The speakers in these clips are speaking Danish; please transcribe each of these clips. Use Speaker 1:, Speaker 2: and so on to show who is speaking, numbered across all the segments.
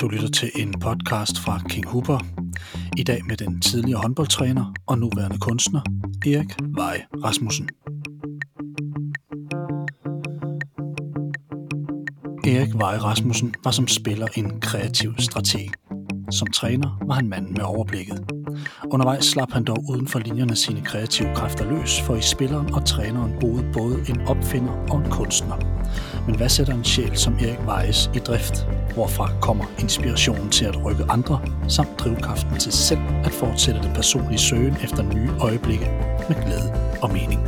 Speaker 1: Du lytter til en podcast fra King Hooper. I dag med den tidligere håndboldtræner og nuværende kunstner, Erik Vej Rasmussen. Erik Vej Rasmussen var som spiller en kreativ strateg. Som træner var han manden med overblikket. Undervejs slap han dog uden for linjerne sine kreative kræfter løs, for i spilleren og træneren boede både en opfinder og en kunstner. Men hvad sætter en sjæl som Erik Weiss i drift? Hvorfra kommer inspirationen til at rykke andre, samt drivkraften til selv at fortsætte den personlige søgen efter nye øjeblikke med glæde og mening?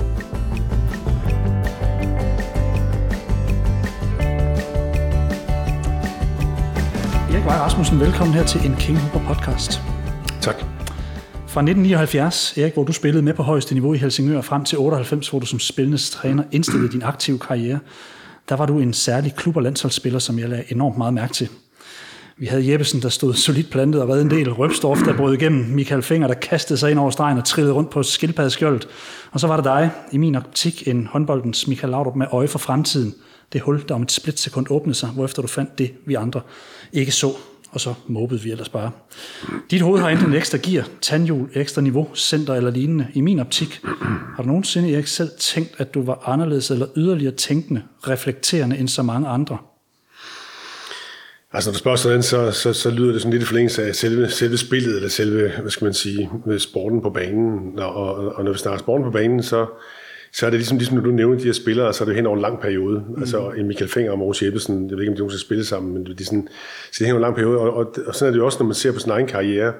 Speaker 1: Erik Vej Rasmussen, velkommen her til en King Hooper podcast.
Speaker 2: Tak.
Speaker 1: Fra 1979, Erik, hvor du spillede med på højeste niveau i Helsingør, frem til 98, hvor du som spillende træner indstillede din aktive karriere, der var du en særlig klub- og landsholdsspiller, som jeg lagde enormt meget mærke til. Vi havde Jeppesen, der stod solidt plantet og redde en del. Røbstorf, der brød igennem. Michael Finger, der kastede sig ind over stregen og trillede rundt på skildpaddeskjoldet. Og så var der dig, i min optik, en håndboldens Michael Laudrup med øje for fremtiden. Det hul, der om et splitsekund åbnede sig, hvorefter du fandt det, vi andre ikke så og så mobbede vi ellers bare. Dit hoved har enten en ekstra gear, tandhjul, ekstra niveau, center eller lignende. I min optik, har du nogensinde ikke selv tænkt, at du var anderledes eller yderligere tænkende, reflekterende end så mange andre?
Speaker 2: Altså når du spørger sådan, så, så, så lyder det sådan lidt i forlængelse af selve, selve spillet, eller selve, hvad skal man sige, sporten på banen. Og, og, og når vi snakker sporten på banen, så, så er det ligesom, ligesom når du nævner de her spillere, så er det hen over en lang periode. Mm. Altså en Michael Fenger og Mogens Jeppesen, jeg ved ikke, om de nogensinde spille sammen, men det er sådan, så det hen over en lang periode. Og, og, og sådan er det jo også, når man ser på sin egen karriere.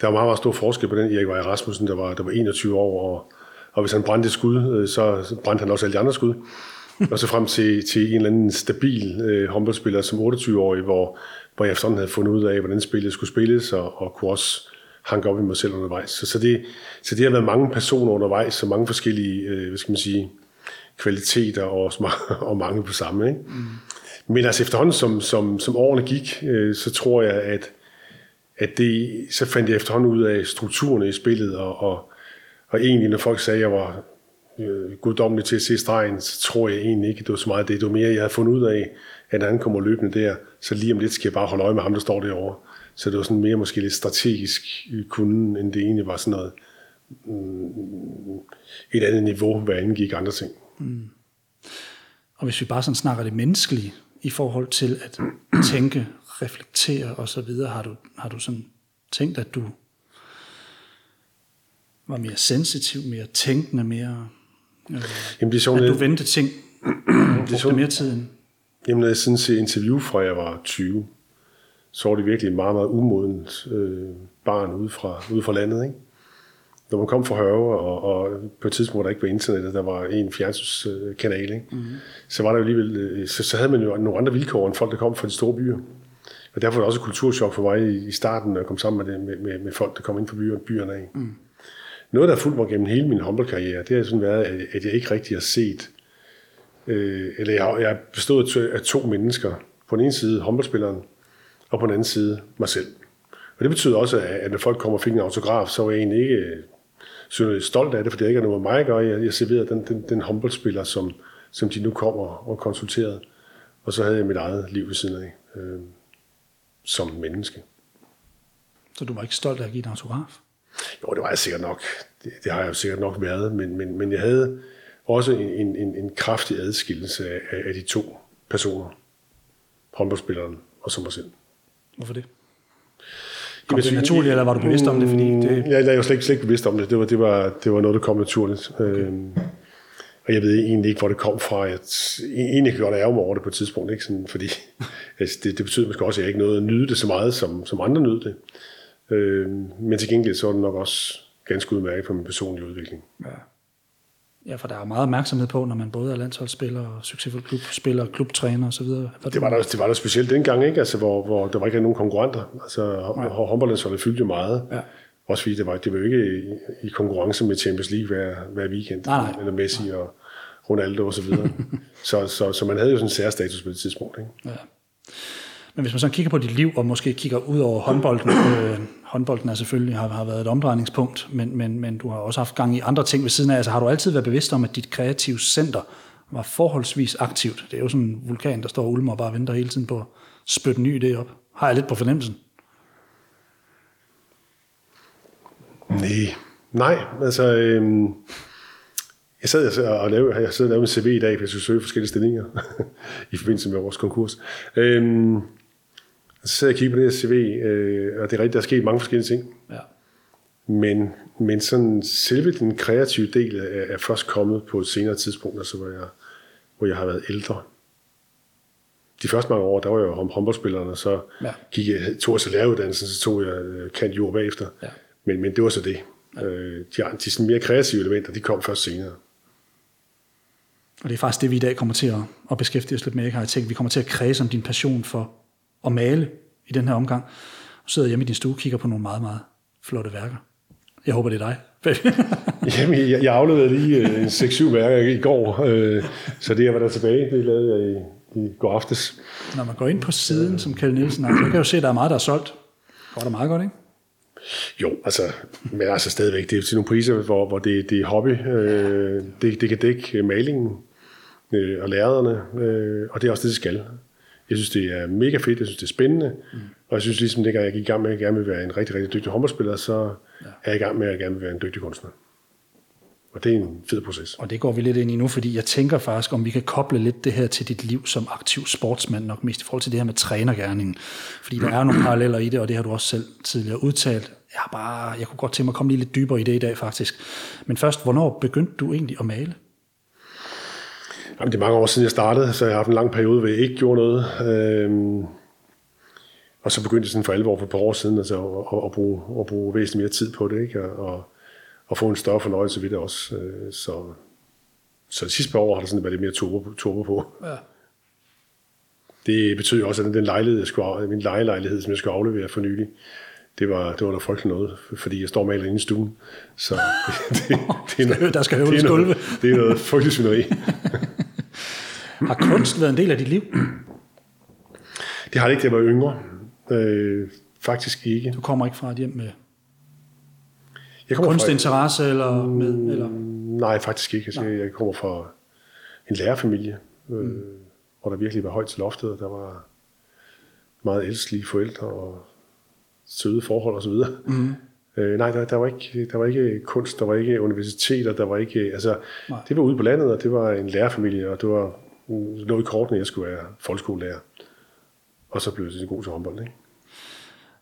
Speaker 2: Der var meget, meget stor forskel på den Erik Vej Rasmussen, der var, der var 21 år, og, og hvis han brændte skud, øh, så, så brændte han også alle de andre skud. og så frem til, til en eller anden stabil øh, håndboldspiller som 28-årig, hvor, hvor jeg efterhånden havde fundet ud af, hvordan spillet skulle spilles, og, og kunne også hanke op i mig selv undervejs. Så, så, det, så det har været mange personer undervejs, så mange forskellige, øh, hvad skal man sige, kvaliteter og, og mange på samme. Ikke? Mm. Men altså efterhånden, som, som, som årene gik, øh, så tror jeg, at, at det, så fandt jeg efterhånden ud af strukturerne i spillet, og, og, og egentlig, når folk sagde, at jeg var øh, guddommelig til at se stregen, så tror jeg egentlig ikke, at det var så meget det. Det var mere, jeg havde fundet ud af, at han kommer løbende der, så lige om lidt skal jeg bare holde øje med ham, der står derovre. Så det var sådan mere måske lidt strategisk kunden, end det egentlig var sådan noget mm, et andet niveau, hvad angik andre ting. Mm.
Speaker 1: Og hvis vi bare sådan snakker det menneskelige i forhold til at tænke, reflektere og så videre, har du, har du sådan tænkt, at du var mere sensitiv, mere tænkende, mere... Øh, Jamen, det er sådan, at du vendte ting, det er sådan, mere tid end...
Speaker 2: Jamen, jeg sådan ser interview fra, jeg var 20, så var det virkelig et meget, meget umodent øh, barn ude fra, ude fra landet. Ikke? Når man kom fra Hørve, og, og på et tidspunkt, hvor der ikke var internet, der var en fjernsynskanal, ikke? Mm-hmm. så var der jo alligevel, øh, så, så havde man jo nogle andre vilkår end folk, der kom fra de store byer. Og derfor var det også et kulturschok for mig i, i starten, når jeg kom sammen med, det, med, med, med folk, der kom ind fra byerne, byerne af. Mm. Noget, der har fulgt mig gennem hele min håndboldkarriere, det har sådan været, at, at jeg ikke rigtig har set, øh, eller jeg, jeg har bestået af to mennesker. På den ene side håndboldspilleren, og på den anden side mig selv. Og det betyder også, at når folk kommer og fik en autograf, så var jeg egentlig ikke så stolt af det, for det ikke er noget med mig at gøre. Jeg, jeg serverede den, den, den håndboldspiller, som, som de nu kommer og konsulterede. Og så havde jeg mit eget liv ved siden af, øh, som menneske.
Speaker 1: Så du var ikke stolt af at give en autograf?
Speaker 2: Jo, det var jeg sikkert nok. Det, det har jeg jo sikkert nok været, men, men, men jeg havde også en, en, en kraftig adskillelse af, af de to personer. Håndboldspilleren og som mig selv.
Speaker 1: Hvorfor det? Kom det naturligt, eller var du bevidst om det? Fordi det...
Speaker 2: Mm, ja, jeg var slet ikke, slet ikke bevidst om det. Det var, det var, det var noget, der kom naturligt. Okay. Øhm, og jeg ved egentlig ikke, hvor det kom fra. Jeg egentlig kan godt ærge mig over det på et tidspunkt, ikke? Sådan, fordi altså, det, det betyder måske også, at jeg ikke nåede at nyde det så meget, som, som andre nød det. Øhm, men til gengæld så er det nok også ganske udmærket for min personlige udvikling. Ja.
Speaker 1: Ja, for der er meget opmærksomhed på, når man både er landsholdsspiller og succesfuld klubspiller, klubtræner osv.
Speaker 2: Det var der, det var der specielt dengang, ikke? Altså, hvor, hvor der var ikke nogen konkurrenter. Altså, ja. håndboldlandsholdet fyldte jo meget. Ja. Også fordi det var, det var jo ikke i, i konkurrence med Champions League hver, hver weekend. Nej, nej. Eller Messi nej. og Ronaldo osv. Så, så, så, så man havde jo sådan en særstatus på det tidspunkt. Ikke? Ja.
Speaker 1: Men hvis man så kigger på dit liv, og måske kigger ud over håndbolden, øh, håndbolden er selvfølgelig har, har været et omdrejningspunkt, men, men, men du har også haft gang i andre ting ved siden af. Altså har du altid været bevidst om, at dit kreative center var forholdsvis aktivt? Det er jo sådan en vulkan, der står og ulmer og bare venter hele tiden på at spytte ny idé op. Har jeg lidt på fornemmelsen.
Speaker 2: Nej, nej, altså... Øhm, jeg sad og lavede, jeg sad og lavede en CV i dag, for jeg skulle søge forskellige stillinger i forbindelse med vores konkurs. Øhm, så sad jeg og kiggede på det her CV, øh, og det er rigtigt, der er sket mange forskellige ting.
Speaker 1: Ja.
Speaker 2: Men, men sådan selve den kreative del er, er først kommet på et senere tidspunkt, altså hvor jeg, hvor jeg har været ældre. De første mange år, der var jeg jo håndboldspilleren, og så
Speaker 1: Ja.
Speaker 2: gik jeg, tog jeg så læreruddannelsen, så tog jeg øh, kant jord bagefter.
Speaker 1: Ja.
Speaker 2: Men, men det var så det. Ja. Øh, de, de sådan mere kreative elementer, de kom først senere.
Speaker 1: Og det er faktisk det, vi i dag kommer til at, at beskæftige os lidt med, ikke? jeg tænkt. Vi kommer til at kredse om din passion for at male i den her omgang. Du sidder hjemme i din stue og kigger på nogle meget, meget flotte værker. Jeg håber, det er dig.
Speaker 2: Jamen, jeg, jeg afleverede lige øh, en 6-7 værker i går, øh, så det jeg var der tilbage, det lavede jeg i, i går aftes.
Speaker 1: Når man går ind på siden, som Kjell Nielsen har, så kan jeg jo se, at der er meget, der er solgt. Går der meget godt, ikke?
Speaker 2: Jo, altså, men altså stadigvæk, det er til nogle priser, hvor, hvor det, det er hobby. Øh, det, det kan dække malingen øh, og lærerne, øh, og det er også det, det skal. Jeg synes, det er mega fedt, jeg synes, det er spændende, mm. og jeg synes ligesom, det jeg gik i gang med, at jeg gerne vil være en rigtig, rigtig dygtig håndboldspiller, så ja. er jeg i gang med, at jeg gerne vil være en dygtig kunstner. Og det er en fed proces.
Speaker 1: Og det går vi lidt ind i nu, fordi jeg tænker faktisk, om vi kan koble lidt det her til dit liv som aktiv sportsmand, nok mest i forhold til det her med trænergærningen. Fordi der er nogle paralleller i det, og det har du også selv tidligere udtalt. Jeg, har bare, jeg kunne godt tænke mig at komme lige lidt dybere i det i dag, faktisk. Men først, hvornår begyndte du egentlig at male?
Speaker 2: Jamen, det er mange år siden, jeg startede, så jeg har haft en lang periode, hvor jeg ikke gjorde noget. Øhm, og så begyndte jeg sådan for alvor for et par år siden altså, at, at, bruge, at bruge væsentligt mere tid på det, ikke? Og, og, og få en større fornøjelse ved det også. Øh, Så, så de sidste par år har der sådan været lidt mere turbo, turbo på.
Speaker 1: Ja.
Speaker 2: Det betød jo også, at den lejlighed, jeg skulle, min lejelejlighed, som jeg skulle aflevere for nylig, det var, det var der frygteligt noget, fordi jeg står maler inde i stuen. Så det, det, det er noget,
Speaker 1: Der skal
Speaker 2: det
Speaker 1: høvles gulve.
Speaker 2: noget, det er noget frygteligt svineri.
Speaker 1: Har kunst været en del af dit liv?
Speaker 2: Det har det ikke, da jeg var yngre. Øh, faktisk ikke.
Speaker 1: Du kommer ikke fra et hjem med
Speaker 2: Jeg kommer fra,
Speaker 1: kunstinteresse eller med... Eller?
Speaker 2: nej, faktisk ikke. Altså, jeg kommer fra en lærerfamilie, øh, mm. hvor der virkelig var højt til loftet, og der var meget elskelige forældre og søde forhold osv. Mm. Øh, nej, der, der, var ikke, der var ikke kunst, der var ikke universiteter, der var ikke... Altså,
Speaker 1: Nej.
Speaker 2: det var ude på landet, og det var en lærerfamilie, og det var det lå i kortene, jeg skulle være folkeskolelærer. Og så blev jeg så god til håndbold, ikke?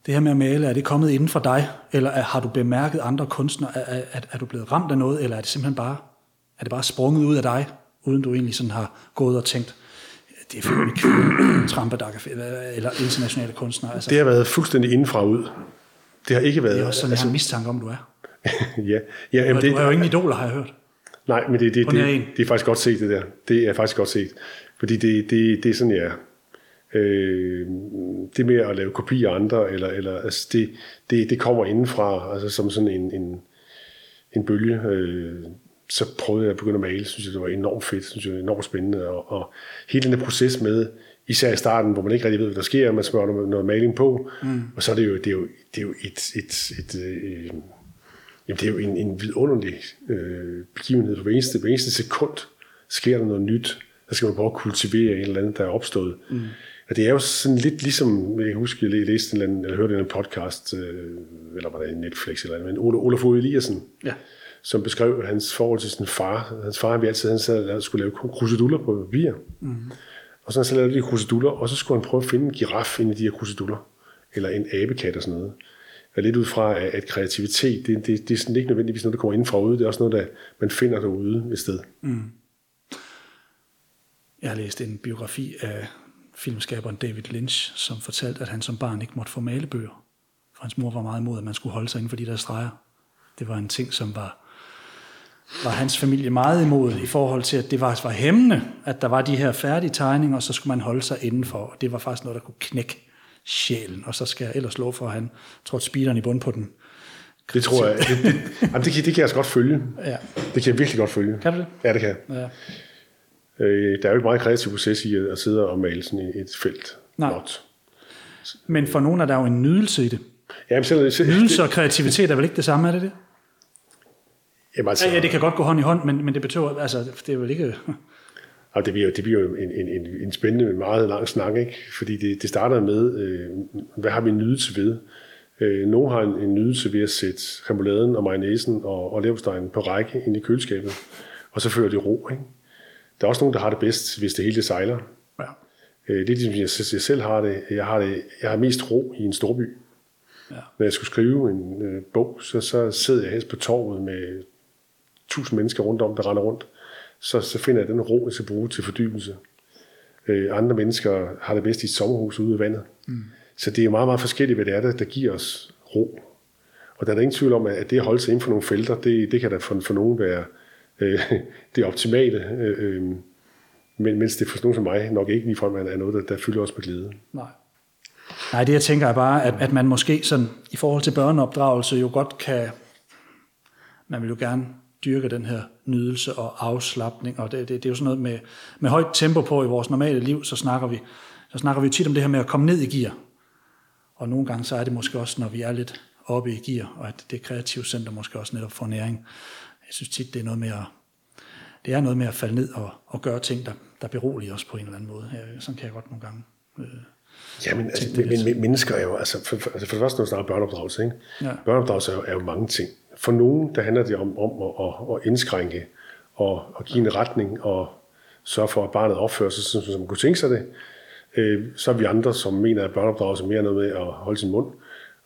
Speaker 1: Det her med at male, er det kommet inden for dig, eller er, har du bemærket andre kunstnere? Er, er, er, du blevet ramt af noget, eller er det simpelthen bare, er det bare sprunget ud af dig, uden du egentlig sådan har gået og tænkt, det er fyldt med eller internationale kunstnere? Altså,
Speaker 2: Det har været fuldstændig indenfra ud. Det har ikke været...
Speaker 1: det er også sådan, jeg har en mistanke om, du er.
Speaker 2: ja, ja jamen,
Speaker 1: Du, du er jo ingen idoler, har jeg hørt.
Speaker 2: Nej, men det, det, det, det, det er faktisk godt set, det der. Det er faktisk godt set. Fordi det, det, det er sådan, jeg er. Øh, det med at lave kopier af andre, eller, eller, altså det, det, det kommer indenfra, altså som sådan en, en, en bølge. Øh, så prøvede jeg at begynde at male, synes jeg, det var enormt fedt, synes jeg, det var enormt spændende. Og, og hele den proces med, især i starten, hvor man ikke rigtig ved, hvad der sker, man smører noget, noget maling på, mm. og så er det jo, det er jo, det er jo et, et, et, øh, Jamen, det er jo en, en vidunderlig øh, begivenhed. For hver eneste, hver eneste sekund sker der noget nyt. Der skal man prøve at kultivere en eller anden, der er opstået. Mm. Og det er jo sådan lidt ligesom, jeg kan huske, jeg læste en eller anden, eller hørte en podcast, øh, eller var det Netflix eller andet, men Olaf Ove Eliassen,
Speaker 1: Ja.
Speaker 2: som beskrev hans forhold til sin far. Hans far, han ville altid, han sad, og skulle lave kruseduller på papir. Mm. Og så han så lavede de kruseduller, og så skulle han prøve at finde en giraf ind i de her kruseduller. Eller en abekat og sådan noget er lidt ud fra, at kreativitet, det, det, det er sådan ikke nødvendigvis noget, der kommer ind fra ude. Det er også noget, der man finder derude et sted. Mm.
Speaker 1: Jeg har læst en biografi af filmskaberen David Lynch, som fortalte, at han som barn ikke måtte få malebøger. For hans mor var meget imod, at man skulle holde sig inden for de der streger. Det var en ting, som var, var hans familie meget imod i forhold til, at det faktisk var hæmmende, at der var de her færdige tegninger, og så skulle man holde sig indenfor. Og det var faktisk noget, der kunne knække sjælen. Og så skal jeg ellers love for, at han trådte speederen i bund på den.
Speaker 2: Det tror jeg, det, det, jamen, det, kan, det kan jeg altså godt følge.
Speaker 1: Ja.
Speaker 2: Det kan jeg virkelig godt følge.
Speaker 1: Kan du det?
Speaker 2: Ja, det kan jeg.
Speaker 1: Ja.
Speaker 2: Øh, der er jo ikke meget kreativ proces i at, at sidde og male sådan et, et felt.
Speaker 1: Nej.
Speaker 2: Blot.
Speaker 1: Men for nogen er der jo en nydelse i det.
Speaker 2: Jamen, selv, selv,
Speaker 1: Nydelse og kreativitet er vel ikke det samme, er det det?
Speaker 2: Jamen, altså,
Speaker 1: Ja, ja, det kan godt gå hånd i hånd, men, men det betyder, altså, det er vel ikke...
Speaker 2: Og det bliver, det bliver jo en, en, en, en spændende, meget lang snak, ikke? fordi det, det starter med, øh, hvad har vi nydelse ved? Øh, nogle har en, en nydelse ved at sætte remouladen og mayonnaisen og, og leverpostejnen på række ind i køleskabet, og så fører det ro. Ikke? Der er også nogen, der har det bedst, hvis det hele det sejler.
Speaker 1: Ja.
Speaker 2: Øh, det er ligesom, jeg, jeg selv har det. Jeg har, det, jeg har mest ro i en storby.
Speaker 1: Ja.
Speaker 2: Når jeg skulle skrive en øh, bog, så, så sidder jeg helst på torvet med tusind mennesker rundt om, der render rundt. Så, så finder jeg den ro, jeg skal bruge til fordybelse. Øh, andre mennesker har det bedst i et sommerhus ude i vandet. Mm. Så det er meget, meget forskelligt, hvad det er, der, der giver os ro. Og der er der ingen tvivl om, at det at holde sig inden for nogle felter, det, det kan da for, for nogen være øh, det optimale. Øh, øh, men mens det for nogen som mig nok ikke ligefrem er noget, der, der fylder os med glæde.
Speaker 1: Nej. Nej, det jeg tænker er bare, at, at man måske sådan, i forhold til børneopdragelse jo godt kan, man vil jo gerne dyrke den her nydelse og afslappning, og det, det, det er jo sådan noget med, med højt tempo på i vores normale liv, så snakker vi, så snakker vi tit om det her med at komme ned i gear. Og nogle gange så er det måske også, når vi er lidt oppe i gear, og at det kreative center måske også netop får næring. Jeg synes tit, det er noget med at, det er noget med at falde ned og, og gøre ting, der, der beroliger os på en eller anden måde. Ja, sådan kan jeg godt nogle gange øh,
Speaker 2: Jamen, altså, men, men, mennesker er jo, altså for, for, altså for det første, når vi snakker børneopdragelse, ikke?
Speaker 1: Ja.
Speaker 2: børneopdragelse er jo, er jo mange ting. For nogen, der handler det om, om at, at, at indskrænke og at give en retning og sørge for, at barnet opfører sig, som, som man kunne tænke sig det. Øh, så er vi andre, som mener, at børneopdragelse er mere noget med at holde sin mund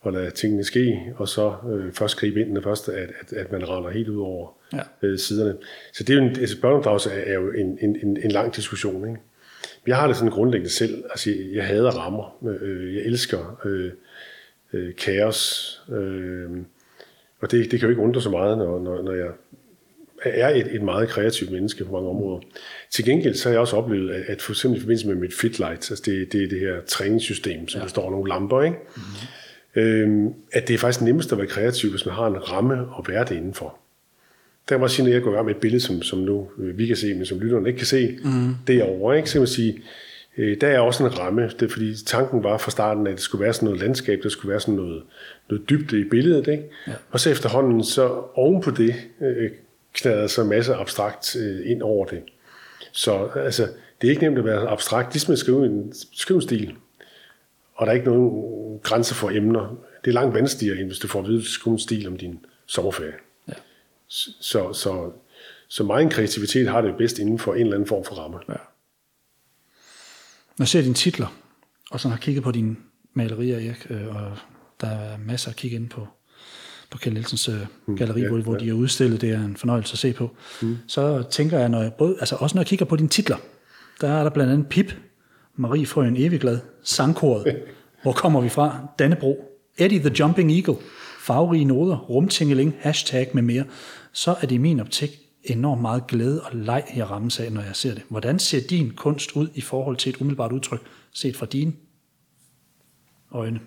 Speaker 2: og lade tingene ske, og så øh, først gribe ind, når først, at, at, at man render helt ud over
Speaker 1: Ja.
Speaker 2: øh, siderne. Så det er jo en, altså børneopdragelse er, er jo en, en, en, en lang diskussion, ikke? Jeg har det sådan grundlæggende selv. Altså, jeg, jeg hader rammer. Øh, jeg elsker øh, øh, kaos. Øh, og det, det kan jo ikke undre så meget, når, når, når jeg er et, et meget kreativt menneske på mange områder. Til gengæld så har jeg også oplevet, at, at for eksempel i forbindelse med mit Fitlight, altså det, det er det her træningssystem, som ja. består af nogle lamper, ikke? Mm-hmm. Øh, at det er faktisk nemmest at være kreativ, hvis man har en ramme at være det indenfor. Der kan man sige, når jeg går i gang med et billede, som, som nu øh, vi kan se, men som lytterne ikke kan se, mm. derovre, ikke? så kan man sige, øh, der er også en ramme, det er fordi tanken var fra starten, at det skulle være sådan noget landskab, der skulle være sådan noget, noget dybde i billedet, ikke? Ja. og så efterhånden, så oven på det, øh, knadrede så en masse abstrakt øh, ind over det. Så altså, det er ikke nemt at være abstrakt, ligesom at skrive en, skrive en stil, og der er ikke nogen grænser for emner. Det er langt vanskeligere, end hvis du får at vide, at du skal en stil om din sommerferie.
Speaker 1: Ja.
Speaker 2: Så, så, så meget kreativitet har det bedst inden for en eller anden form for ramme.
Speaker 1: Ja. Når jeg ser dine titler, og så har kigget på dine malerier, Erik, øh, og der er masser at kigge ind på, på Kjeld Nielsens øh, galleri,
Speaker 2: ja,
Speaker 1: hvor, hvor
Speaker 2: ja.
Speaker 1: de er udstillet, det er en fornøjelse at se på, mm. så tænker jeg, når jeg både, altså også når jeg kigger på dine titler, der er der blandt andet Pip, Marie Frøen Evigglad, Sangkoret, hvor kommer vi fra, Dannebro, Eddie the Jumping Eagle, farverige noder, rumtingeling, hashtag med mere, så er det i min optik enormt meget glæde og leg, jeg rammes af, når jeg ser det. Hvordan ser din kunst ud i forhold til et umiddelbart udtryk, set fra dine øjne?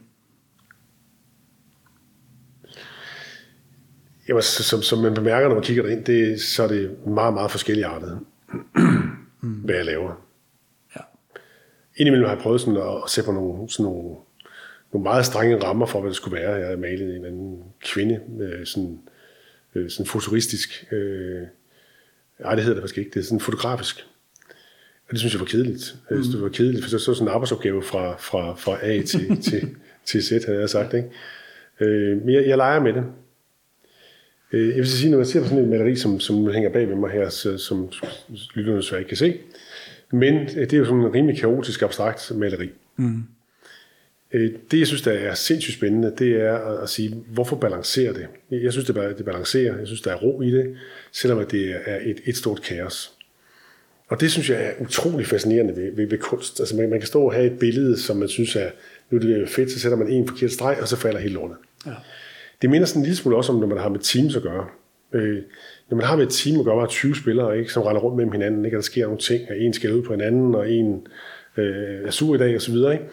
Speaker 2: Jamen, som, som man bemærker, når man kigger derind, det, så er det meget, meget forskellige artet, hvad jeg laver.
Speaker 1: Ja.
Speaker 2: Indimellem har jeg prøvet sådan at, sætte på nogle, sådan nogle, nogle meget strenge rammer for, hvad det skulle være. Jeg havde malet en anden kvinde, med sådan, øh, sådan futuristisk. Øh, nej, det hedder det faktisk ikke. Det er sådan fotografisk. Og det synes jeg var kedeligt. Jeg synes, det var kedeligt, for så så sådan en arbejdsopgave fra, fra, fra A til, til, til Z, havde jeg sagt. Ikke? Øh, men jeg, jeg leger med det. Øh, Jeg vil sige, når man ser på sådan en maleri, som, som hænger bag ved mig her, så, som lytterne desværre ikke kan se, men øh, det er jo sådan en rimelig kaotisk abstrakt maleri. Mm. Det, jeg synes, der er sindssygt spændende, det er at, at sige, hvorfor balancerer det? Jeg synes, det, det balancerer. Jeg synes, der er ro i det, selvom at det er et, et stort kaos. Og det synes jeg er utrolig fascinerende ved, ved, ved kunst. Altså man, man kan stå og have et billede, som man synes er, nu er det fedt, så sætter man en forkert streg, og så falder hele lortet.
Speaker 1: Ja.
Speaker 2: Det minder sådan en lille smule også om, når man har med teams at gøre. Øh, når man har med et team at gøre, hvor 20 spillere, ikke, som render rundt mellem hinanden, ikke, og der sker nogle ting, og en skal ud på hinanden, og en øh, er sur i dag, og så videre, ikke?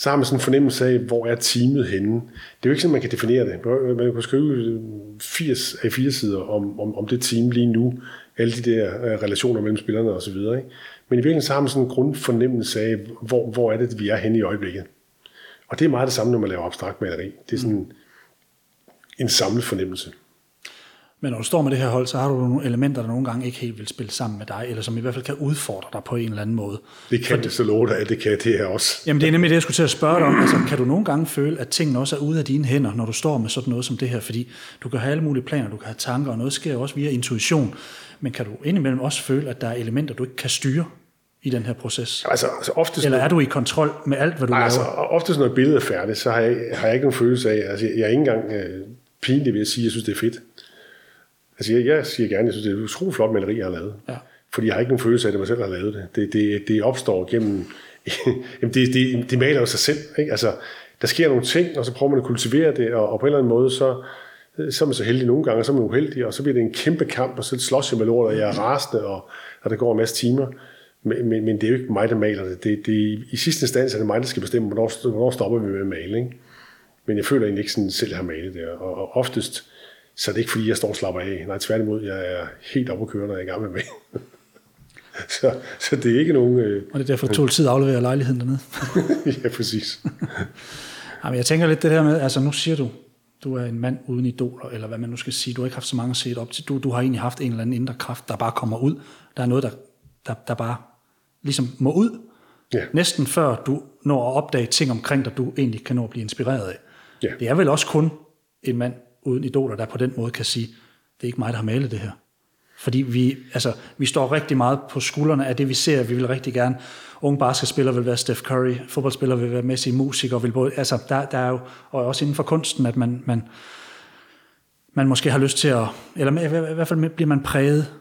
Speaker 2: så har man sådan en fornemmelse af, hvor er teamet henne. Det er jo ikke sådan, man kan definere det. Man kan skrive 80 af 4 sider om, om, om det team lige nu, alle de der øh, relationer mellem spillerne og så videre. Ikke? Men i virkeligheden så har man sådan en grundfornemmelse af, hvor, hvor er det, vi er henne i øjeblikket. Og det er meget det samme, når man laver abstrakt maleri. Det er sådan en samlet fornemmelse.
Speaker 1: Men når du står med det her hold, så har du nogle elementer, der nogle gange ikke helt vil spille sammen med dig, eller som i hvert fald kan udfordre dig på en eller anden måde.
Speaker 2: Det kan det så love dig, at det kan det her også.
Speaker 1: Jamen det er nemlig det, jeg skulle til at spørge dig om. Altså, kan du nogle gange føle, at tingene også er ude af dine hænder, når du står med sådan noget som det her? Fordi du kan have alle mulige planer, du kan have tanker, og noget sker også via intuition. Men kan du indimellem også føle, at der er elementer, du ikke kan styre i den her proces?
Speaker 2: Altså, altså oftest,
Speaker 1: Eller er du i kontrol med alt, hvad du
Speaker 2: Nej, altså,
Speaker 1: laver?
Speaker 2: oftest når et billede er færdigt, så har jeg, har jeg ikke nogen følelse af, altså jeg er ikke engang øh, pinlig ved at sige, at jeg synes, det er fedt. Altså jeg, jeg siger gerne, at jeg synes, det er et utroligt flot maleri, jeg har lavet.
Speaker 1: Ja.
Speaker 2: Fordi jeg har ikke nogen følelse af, at det mig selv, har lavet det. Det, det, det opstår gennem... jamen det, det, det maler jo sig selv. Ikke? Altså, der sker nogle ting, og så prøver man at kultivere det, og, og på en eller anden måde, så, så er man så heldig nogle gange, og så er man uheldig, og så bliver det en kæmpe kamp, og så slås jeg med lort, og jeg er rasende, og, og der går en masse timer. Men, men, men det er jo ikke mig, der maler det. det, det I sidste instans er det mig, der skal bestemme, hvornår, hvornår stopper vi med at male. Ikke? Men jeg føler egentlig ikke sådan selv har malet det. Og, og oftest, så er det ikke fordi, jeg står og slapper af. Nej, tværtimod, jeg er helt oppe at køre, når jeg er i gang med mig. så, så det er ikke nogen... Øh,
Speaker 1: Og det er derfor, det tog tid at aflevere lejligheden dernede.
Speaker 2: ja, præcis.
Speaker 1: Jamen, jeg tænker lidt det der med, altså nu siger du, du er en mand uden idoler, eller hvad man nu skal sige. Du har ikke haft så mange at se det op til. Du, du har egentlig haft en eller anden indre kraft, der bare kommer ud. Der er noget, der, der, der bare ligesom må ud.
Speaker 2: Ja.
Speaker 1: Næsten før du når at opdage ting omkring dig, du egentlig kan nå at blive inspireret af.
Speaker 2: Ja.
Speaker 1: Det er vel også kun en mand uden idoler, der på den måde kan sige, det er ikke mig, der har malet det her. Fordi vi, altså, vi står rigtig meget på skuldrene af det, vi ser. Vi vil rigtig gerne, unge basketspillere vil være Steph Curry, fodboldspillere vil være Messi, musikere vil både, altså, der, der er jo, og også inden for kunsten, at man, man, man måske har lyst til at, eller i hvert fald bliver man præget.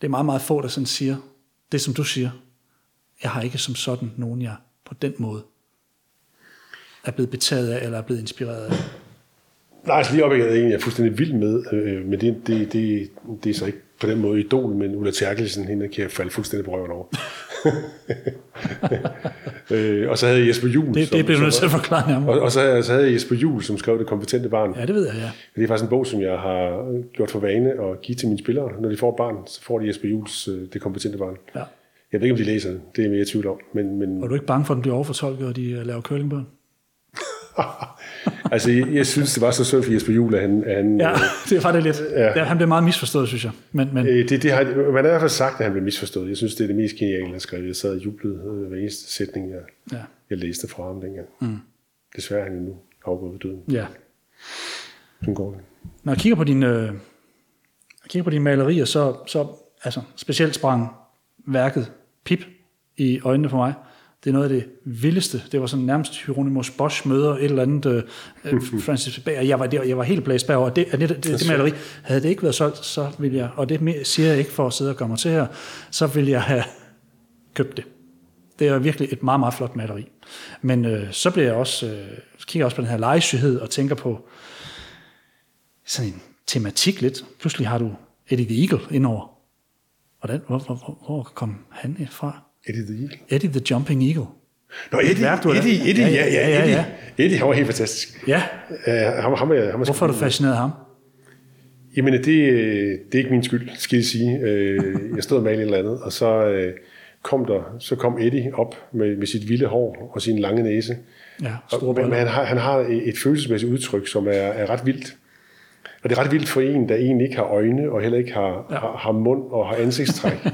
Speaker 1: Det er meget, meget få, der sådan siger, det som du siger, jeg har ikke som sådan nogen, jeg på den måde er blevet betaget af, eller er blevet inspireret af.
Speaker 2: Nej, altså lige op, jeg er er fuldstændig vild med, øh, men det, det, det, det er så ikke på den måde idol, men Ulla Terkelsen, hende kan jeg falde fuldstændig på røven over. øh, og så havde jeg Jesper Juhl.
Speaker 1: Det, det bliver du nødt til at forklare nærmere.
Speaker 2: Og, og så, så havde Jesper Juhl, som skrev Det kompetente barn.
Speaker 1: Ja, det ved jeg, ja.
Speaker 2: Det er faktisk en bog, som jeg har gjort for vane at give til mine spillere. Når de får et barn, så får de Jesper Juhls øh, Det kompetente barn.
Speaker 1: ja.
Speaker 2: Jeg ved ikke, om de læser det. Det er mere i tvivl om. Men, men
Speaker 1: Og du er ikke bange for, at den bliver overfortolket, og de øh, laver curlingbørn?
Speaker 2: altså, jeg, jeg, synes, det var så synd for Jesper Juhl, at han... han
Speaker 1: Ja,
Speaker 2: øh,
Speaker 1: det er faktisk lidt.
Speaker 2: Ja.
Speaker 1: Ja. Han blev meget misforstået, synes jeg. Men, men
Speaker 2: Øh, det, det har, man har i hvert fald sagt, at han blev misforstået. Jeg synes, det er det mest geniale, han har skrevet. Jeg sad og jublede øh, hver eneste sætning, jeg,
Speaker 1: ja.
Speaker 2: jeg læste fra ham dengang. Mm. Desværre er han nu afgået ved døden.
Speaker 1: ja.
Speaker 2: Sådan går det.
Speaker 1: Når jeg kigger på dine, øh, kigger på dine malerier, så, så altså, specielt sprang værket Pip i øjnene for mig. Det er noget af det vildeste. Det var sådan nærmest Hieronymus Bosch møder et eller andet øh, Francis Bager. Jeg var, det- jeg var helt blæst bagover. Det, det, det, det, det maleri, havde det ikke været solgt, så ville jeg, og det siger jeg ikke for at sidde og gøre mig til her, så ville jeg have købt det. Det er virkelig et meget, meget flot maleri. Men øh, så bliver jeg også, øh, kigger også på den her legesyghed og tænker på sådan en tematik lidt. Pludselig har du Eddie the Eagle indover. Hvordan, hvor, hvor, hvor, hvor kom han fra?
Speaker 2: Eddie the Eagle.
Speaker 1: Eddie the Jumping Eagle.
Speaker 2: Nå, Eddie,
Speaker 1: værk, du
Speaker 2: Eddie. Eddie, ja, ja,
Speaker 1: Ja, ja,
Speaker 2: Eddie.
Speaker 1: ja.
Speaker 2: Eddie, han var helt fantastisk.
Speaker 1: Ja,
Speaker 2: Uh, ham, ham, ham er
Speaker 1: hvorfor er du fascineret af ham?
Speaker 2: Jamen, det, det er ikke min skyld, skal jeg sige. Øh, Jeg stod og malede et eller andet, og så øh, kom, der, så kom Eddie op med, med sit vilde hår og sin lange næse.
Speaker 1: Ja,
Speaker 2: Og, men, han har, han har et følelsesmæssigt udtryk, som er, er ret vildt. Og det er ret vildt for en, der egentlig ikke har øjne, og heller ikke har, ja. har, har mund og har ansigtstræk.